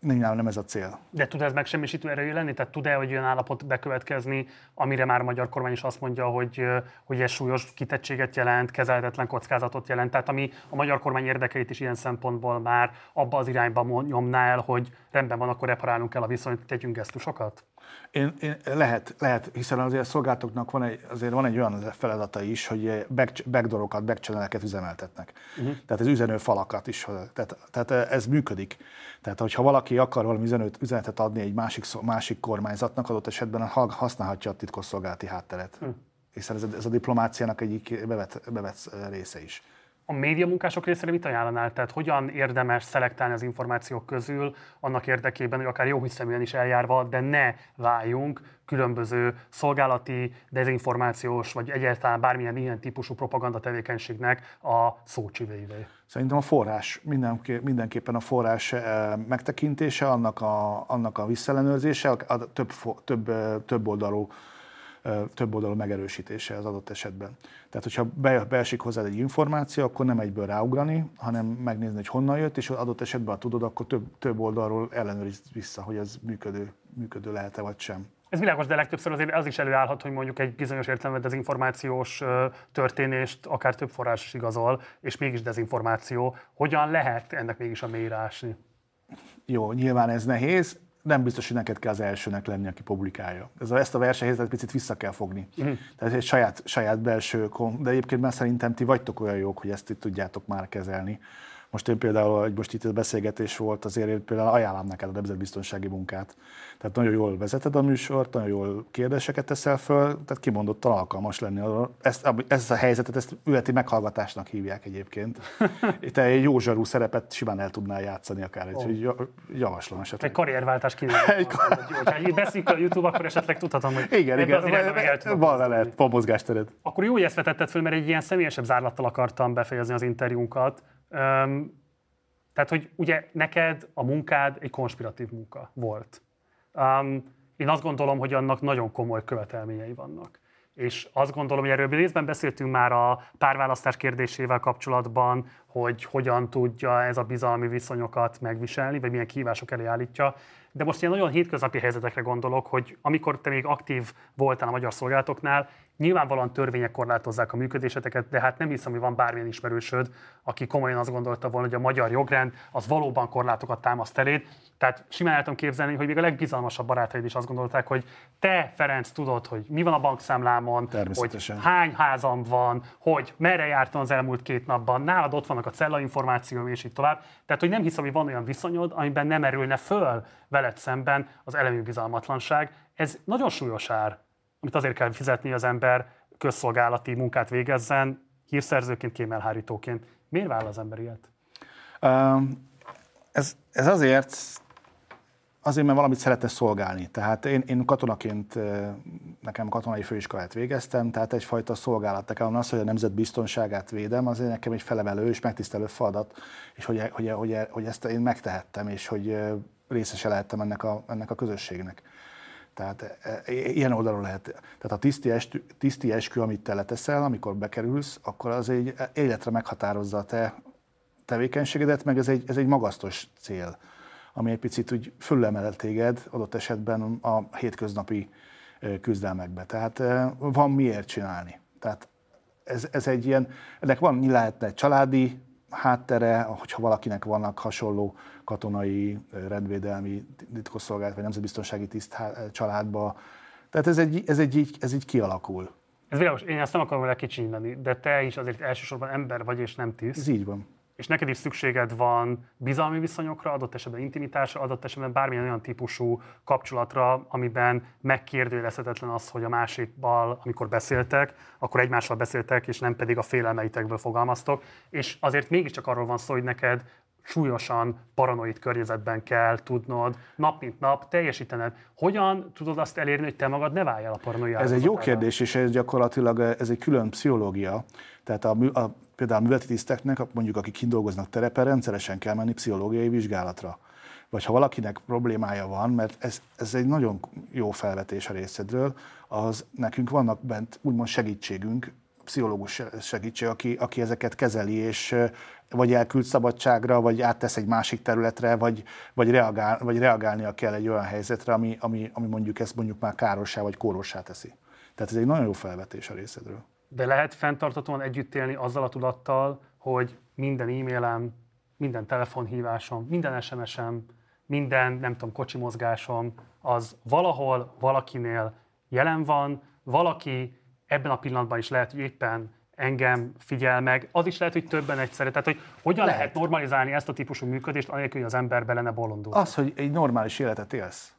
nyilván nem ez a cél. De tud ez megsemmisítő erejű lenni? Tehát tud-e hogy olyan állapot bekövetkezni, amire már a magyar kormány is azt mondja, hogy, hogy ez súlyos kitettséget jelent, kezelhetetlen kockázatot jelent, tehát ami a magyar kormány érdekeit is ilyen szempontból már abba az irányba nyomná el, hogy rendben van, akkor reparálunk el a viszonyt, tegyünk gesztusokat? Én, én, lehet, lehet, hiszen azért a szolgáltatóknak van egy, azért van egy olyan feladata is, hogy back, backdoorokat, backchanneleket üzemeltetnek. Uh-huh. Tehát az üzenő falakat is. Tehát, tehát ez működik. Tehát, hogyha valaki akar valami üzenőt, üzenetet adni egy másik, másik kormányzatnak, adott esetben használhatja a titkosszolgálati hátteret. Uh-huh. Hiszen ez a, ez a diplomáciának egyik bevet, bevet része is a média munkások részére mit ajánlanál? Tehát hogyan érdemes szelektálni az információk közül annak érdekében, hogy akár jó hiszeműen is eljárva, de ne váljunk különböző szolgálati, dezinformációs, vagy egyáltalán bármilyen ilyen típusú propaganda tevékenységnek a szócsüveivé? Szerintem a forrás, mindenképpen a forrás megtekintése, annak a, annak a visszaellenőrzése, a több, több, több oldalú több oldalú megerősítése az adott esetben. Tehát, hogyha be, beesik hozzá egy információ, akkor nem egyből ráugrani, hanem megnézni, hogy honnan jött, és adott esetben, ha tudod, akkor több, több oldalról ellenőriz vissza, hogy ez működő, működő lehet-e vagy sem. Ez világos, de legtöbbször azért az is előállhat, hogy mondjuk egy bizonyos értelemben dezinformációs történést akár több forrás is igazol, és mégis dezinformáció. Hogyan lehet ennek mégis a mélyre ásni? Jó, nyilván ez nehéz nem biztos, hogy neked kell az elsőnek lenni, aki publikálja. Ez a, ezt a versenyhelyzetet picit vissza kell fogni. Uh-huh. Tehát egy saját, saját belső, de egyébként már szerintem ti vagytok olyan jók, hogy ezt itt tudjátok már kezelni. Most én például, hogy most itt beszélgetés volt, azért én például ajánlom neked a nemzetbiztonsági munkát. Tehát nagyon jól vezeted a műsort, nagyon jól kérdéseket teszel föl, tehát kimondottan alkalmas lenni. Ezt, ezt a helyzetet, ezt ületi meghallgatásnak hívják egyébként. Te egy jó zsarú szerepet simán el tudnál játszani akár, oh. úgyhogy javaslom esetleg. Egy karrierváltás kívül. Ha beszéljük a YouTube, akkor esetleg tudhatom, hogy igen, igen, van vele van mozgástered. Akkor jó, hogy ezt vetetted föl, mert egy ilyen személyesebb zárlattal akartam befejezni az interjúnkat. Um, tehát, hogy ugye neked a munkád egy konspiratív munka volt. Um, én azt gondolom, hogy annak nagyon komoly követelményei vannak. És azt gondolom, hogy erről részben beszéltünk már a párválasztás kérdésével kapcsolatban, hogy hogyan tudja ez a bizalmi viszonyokat megviselni, vagy milyen kihívások elé állítja. De most ilyen nagyon hétköznapi helyzetekre gondolok, hogy amikor te még aktív voltál a magyar szolgálatoknál, nyilvánvalóan törvények korlátozzák a működéseteket, de hát nem hiszem, hogy van bármilyen ismerősöd, aki komolyan azt gondolta volna, hogy a magyar jogrend az valóban korlátokat támaszt eléd. Tehát simán el tudom képzelni, hogy még a legbizalmasabb barátaid is azt gondolták, hogy te, Ferenc, tudod, hogy mi van a bankszámlámon, hogy hány házam van, hogy merre jártam az elmúlt két napban, nálad ott vannak a cella információim, és így tovább. Tehát, hogy nem hiszem, hogy van olyan viszonyod, amiben nem erülne föl veled szemben az elemi bizalmatlanság. Ez nagyon súlyos ár, amit azért kell fizetni az ember közszolgálati munkát végezzen, hírszerzőként, kémelhárítóként. Miért vállal az ember ilyet? Ez, ez azért, azért, mert valamit szeretne szolgálni. Tehát én, én katonaként, nekem katonai főiskolát végeztem, tehát egyfajta szolgálat. Nekem az, hogy a nemzet biztonságát védem, azért nekem egy felemelő és megtisztelő feladat, és hogy, hogy, hogy, hogy ezt én megtehettem, és hogy részese lehettem ennek a, ennek a közösségnek. Tehát e, e, ilyen oldalról lehet. Tehát a tiszti, eskü, tiszti eskü, amit te leteszel, amikor bekerülsz, akkor az egy életre meghatározza a te tevékenységedet, meg ez egy, ez egy magasztos cél, ami egy picit úgy fölemel téged adott esetben a hétköznapi küzdelmekbe. Tehát van miért csinálni. Tehát ez, ez egy ilyen, ennek van, lehetne családi háttere, hogyha valakinek vannak hasonló katonai, rendvédelmi, titkosszolgálat vagy nemzetbiztonsági tiszt családba. Tehát ez, egy, ez, egy, így, ez így kialakul. Ez világos, én ezt nem akarom vele kicsinyíteni, de te is azért elsősorban ember vagy, és nem tiszt. Ez így van. és neked is szükséged van bizalmi viszonyokra, adott esetben intimitásra, adott esetben bármilyen olyan típusú kapcsolatra, amiben megkérdőjelezhetetlen az, hogy a másikbal, amikor beszéltek, akkor egymással beszéltek, és nem pedig a félelmeitekből fogalmaztok. És azért mégiscsak arról van szó, hogy neked súlyosan paranoid környezetben kell tudnod nap mint nap teljesítened. Hogyan tudod azt elérni, hogy te magad ne váljál a paranoia Ez egy jó kérdés, és ez gyakorlatilag ez egy külön pszichológia. Tehát a, a, például a műveleti tiszteknek, mondjuk akik kint dolgoznak terepen, rendszeresen kell menni pszichológiai vizsgálatra. Vagy ha valakinek problémája van, mert ez, ez egy nagyon jó felvetés a részedről, az nekünk vannak bent úgymond segítségünk, pszichológus segítség, aki, aki ezeket kezeli, és vagy elküld szabadságra, vagy áttesz egy másik területre, vagy, vagy, reagál, vagy reagálnia kell egy olyan helyzetre, ami, ami, ami mondjuk ezt mondjuk már károssá vagy kórossá teszi. Tehát ez egy nagyon jó felvetés a részedről. De lehet fenntartatóan együtt élni azzal a tudattal, hogy minden e-mailem, minden telefonhívásom, minden SMS-em, minden, nem tudom, kocsi mozgásom, az valahol, valakinél jelen van, valaki ebben a pillanatban is lehet, hogy éppen engem figyel meg, az is lehet, hogy többen egyszerre. Tehát, hogy hogyan lehet, lehet normalizálni ezt a típusú működést, anélkül, hogy az ember bele bolondul? Az, hogy egy normális életet élsz.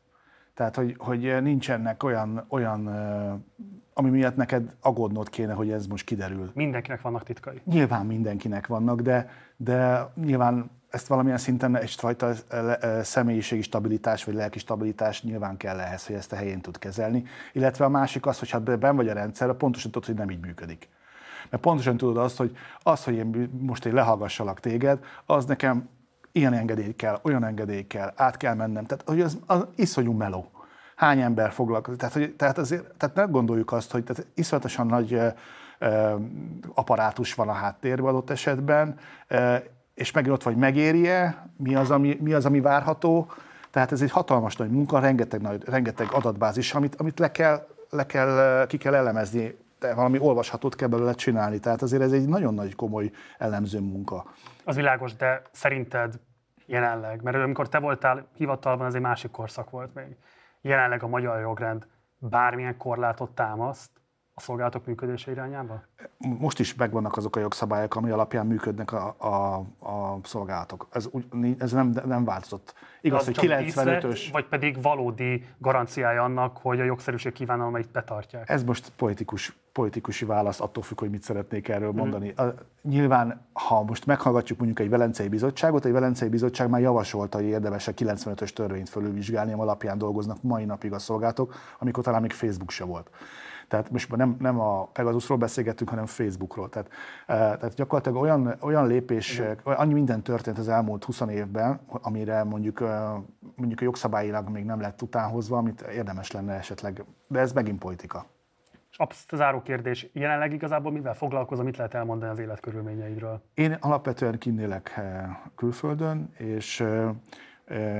Tehát, hogy, hogy nincsenek olyan, olyan, ami miatt neked aggódnod kéne, hogy ez most kiderül. Mindenkinek vannak titkai. Nyilván mindenkinek vannak, de, de nyilván ezt valamilyen szinten egyfajta személyiségi stabilitás vagy lelki stabilitás nyilván kell ehhez, hogy ezt a helyén tud kezelni. Illetve a másik az, hogy ha ben vagy a rendszer, pontosan tudod, hogy nem így működik. Mert pontosan tudod azt, hogy az, hogy én most egy lehallgassalak téged, az nekem ilyen engedély kell, olyan engedély kell, át kell mennem. Tehát, hogy az, az iszonyú meló. Hány ember foglalkozik? Tehát, hogy, tehát, azért, tehát nem gondoljuk azt, hogy tehát iszonyatosan nagy ö, apparátus van a háttérben adott esetben, és megint ott vagy megéri-e, mi az, ami, mi az, ami várható. Tehát ez egy hatalmas nagy munka, rengeteg, nagy, rengeteg adatbázis, amit, amit le kell, le kell, ki kell elemezni te valami olvashatót kell belőle csinálni. Tehát azért ez egy nagyon nagy komoly elemző munka. Az világos, de szerinted jelenleg, mert amikor te voltál hivatalban, ez egy másik korszak volt még. Jelenleg a magyar jogrend bármilyen korlátot támaszt a szolgálatok működése irányába? Most is megvannak azok a jogszabályok, ami alapján működnek a, a, a szolgálatok. Ez, ez nem, nem változott. Igaz, hogy 95-ös... Vagy pedig valódi garanciája annak, hogy a jogszerűség kívánalmait betartják? Ez most politikus, politikusi válasz, attól függ, hogy mit szeretnék erről mm. mondani. A, nyilván, ha most meghallgatjuk mondjuk egy Velencei Bizottságot, egy Velencei Bizottság már javasolta, hogy érdemes a 95-ös törvényt fölülvizsgálni, alapján dolgoznak mai napig a szolgálatok, amikor talán még Facebook se volt. Tehát most nem, nem a Pegasusról beszélgettünk, hanem Facebookról. Tehát, eh, tehát gyakorlatilag olyan, olyan lépések, annyi minden történt az elmúlt 20 évben, amire mondjuk, eh, mondjuk a jogszabályilag még nem lett utánhozva, amit érdemes lenne esetleg, de ez megint politika. És abszolút záró kérdés, jelenleg igazából mivel foglalkozom, mit lehet elmondani az életkörülményeidről? Én alapvetően kinnélek eh, külföldön, és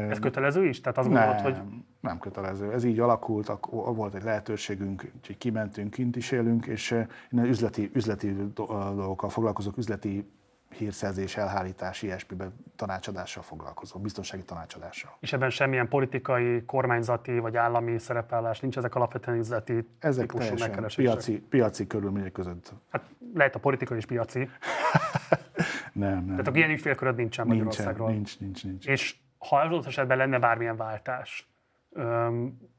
ez kötelező is? Tehát azt gondolod, hogy... Nem kötelező. Ez így alakult, volt egy lehetőségünk, hogy kimentünk, kint is élünk, és én üzleti, üzleti dolgokkal foglalkozok, üzleti hírszerzés, elhárítás, ilyesmiben tanácsadással foglalkozom, biztonsági tanácsadással. És ebben semmilyen politikai, kormányzati vagy állami szerepvállás nincs, ezek alapvetően üzleti ezek típusú piaci, piaci körülmények között. Hát lehet a politikai és piaci. nem, nem. Tehát a ilyen ügyfélköröd nincsen Magyarországról. Nincs, nincs, nincs. És ha adott esetben lenne bármilyen váltás,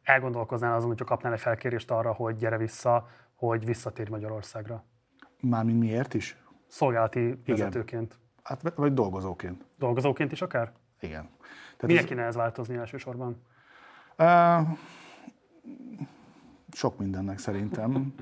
elgondolkoznál azon, hogyha kapnál egy felkérést arra, hogy gyere vissza, hogy visszatér Magyarországra? Mármint miért is? Szolgálati Igen. vezetőként. Hát, vagy dolgozóként. Dolgozóként is akár? Igen. Tehát Miért ez... kéne ez változni elsősorban? Uh, sok mindennek szerintem.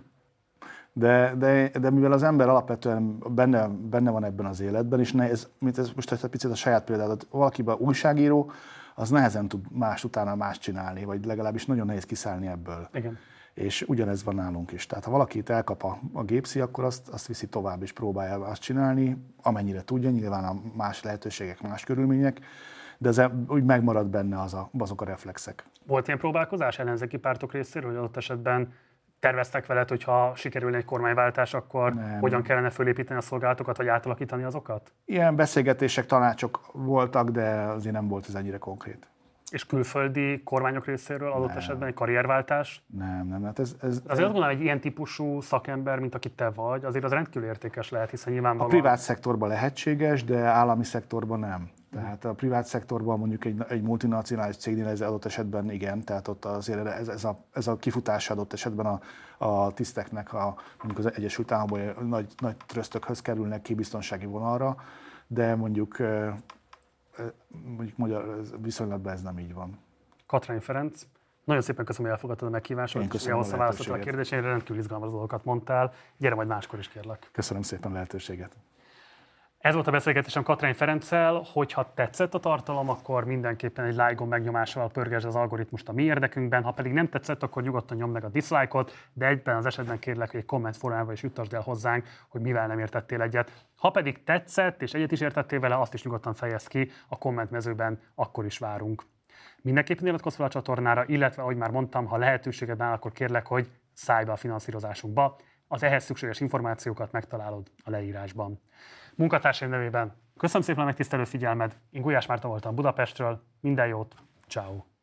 De, de, de mivel az ember alapvetően benne, benne van ebben az életben, és nehéz, mint ez most egy picit a saját példádat, valakiben újságíró, az nehezen tud más utána más csinálni, vagy legalábbis nagyon nehéz kiszállni ebből. Igen. És ugyanez van nálunk is. Tehát ha valakit elkap a, a gépszi, akkor azt, azt viszi tovább, és próbálja azt csinálni, amennyire tudja, nyilván a más lehetőségek, más körülmények, de ez úgy megmarad benne az a, azok a reflexek. Volt ilyen próbálkozás ellenzéki pártok részéről, hogy adott esetben terveztek veled, hogy ha sikerülne egy kormányváltás, akkor nem. hogyan kellene fölépíteni a szolgálatokat, vagy átalakítani azokat? Ilyen beszélgetések, tanácsok voltak, de azért nem volt ez ennyire konkrét. És külföldi kormányok részéről adott nem. esetben egy karrierváltás? Nem, nem. Hát ez, ez, azért azt gondolom, egy ilyen típusú szakember, mint aki te vagy, azért az rendkívül értékes lehet, hiszen nyilvánvalóan... A privát szektorban lehetséges, de állami szektorban nem. Tehát a privát szektorban mondjuk egy, egy multinacionális cégnél ez adott esetben igen, tehát ott azért ez, ez, a, ez a kifutás adott esetben a, a tiszteknek, a, mondjuk az Egyesült Államokban nagy, nagy trösztökhöz kerülnek ki biztonsági vonalra, de mondjuk, mondjuk magyar viszonylatban ez nem így van. Katrány Ferenc, nagyon szépen köszönöm, hogy elfogadtad a meghívásomat, és a választottál a kérdéseire, rendkívül izgalmas dolgokat mondtál. Gyere majd máskor is kérlek. Köszönöm szépen a lehetőséget. Ez volt a beszélgetésem Katrány Ferenccel, hogyha tetszett a tartalom, akkor mindenképpen egy like-on megnyomásával pörgesd az algoritmust a mi érdekünkben, ha pedig nem tetszett, akkor nyugodtan nyomd meg a dislike-ot, de egyben az esetben kérlek, hogy egy komment formában is jutasd el hozzánk, hogy mivel nem értettél egyet. Ha pedig tetszett és egyet is értettél vele, azt is nyugodtan fejezd ki a kommentmezőben, akkor is várunk. Mindenképpen iratkozz fel a csatornára, illetve, ahogy már mondtam, ha lehetőséged áll, akkor kérlek, hogy szállj be a finanszírozásunkba. Az ehhez szükséges információkat megtalálod a leírásban. Munkatársaim nevében köszönöm szépen a megtisztelő figyelmed. Én Gulyás Márta voltam Budapestről. Minden jót. Ciao.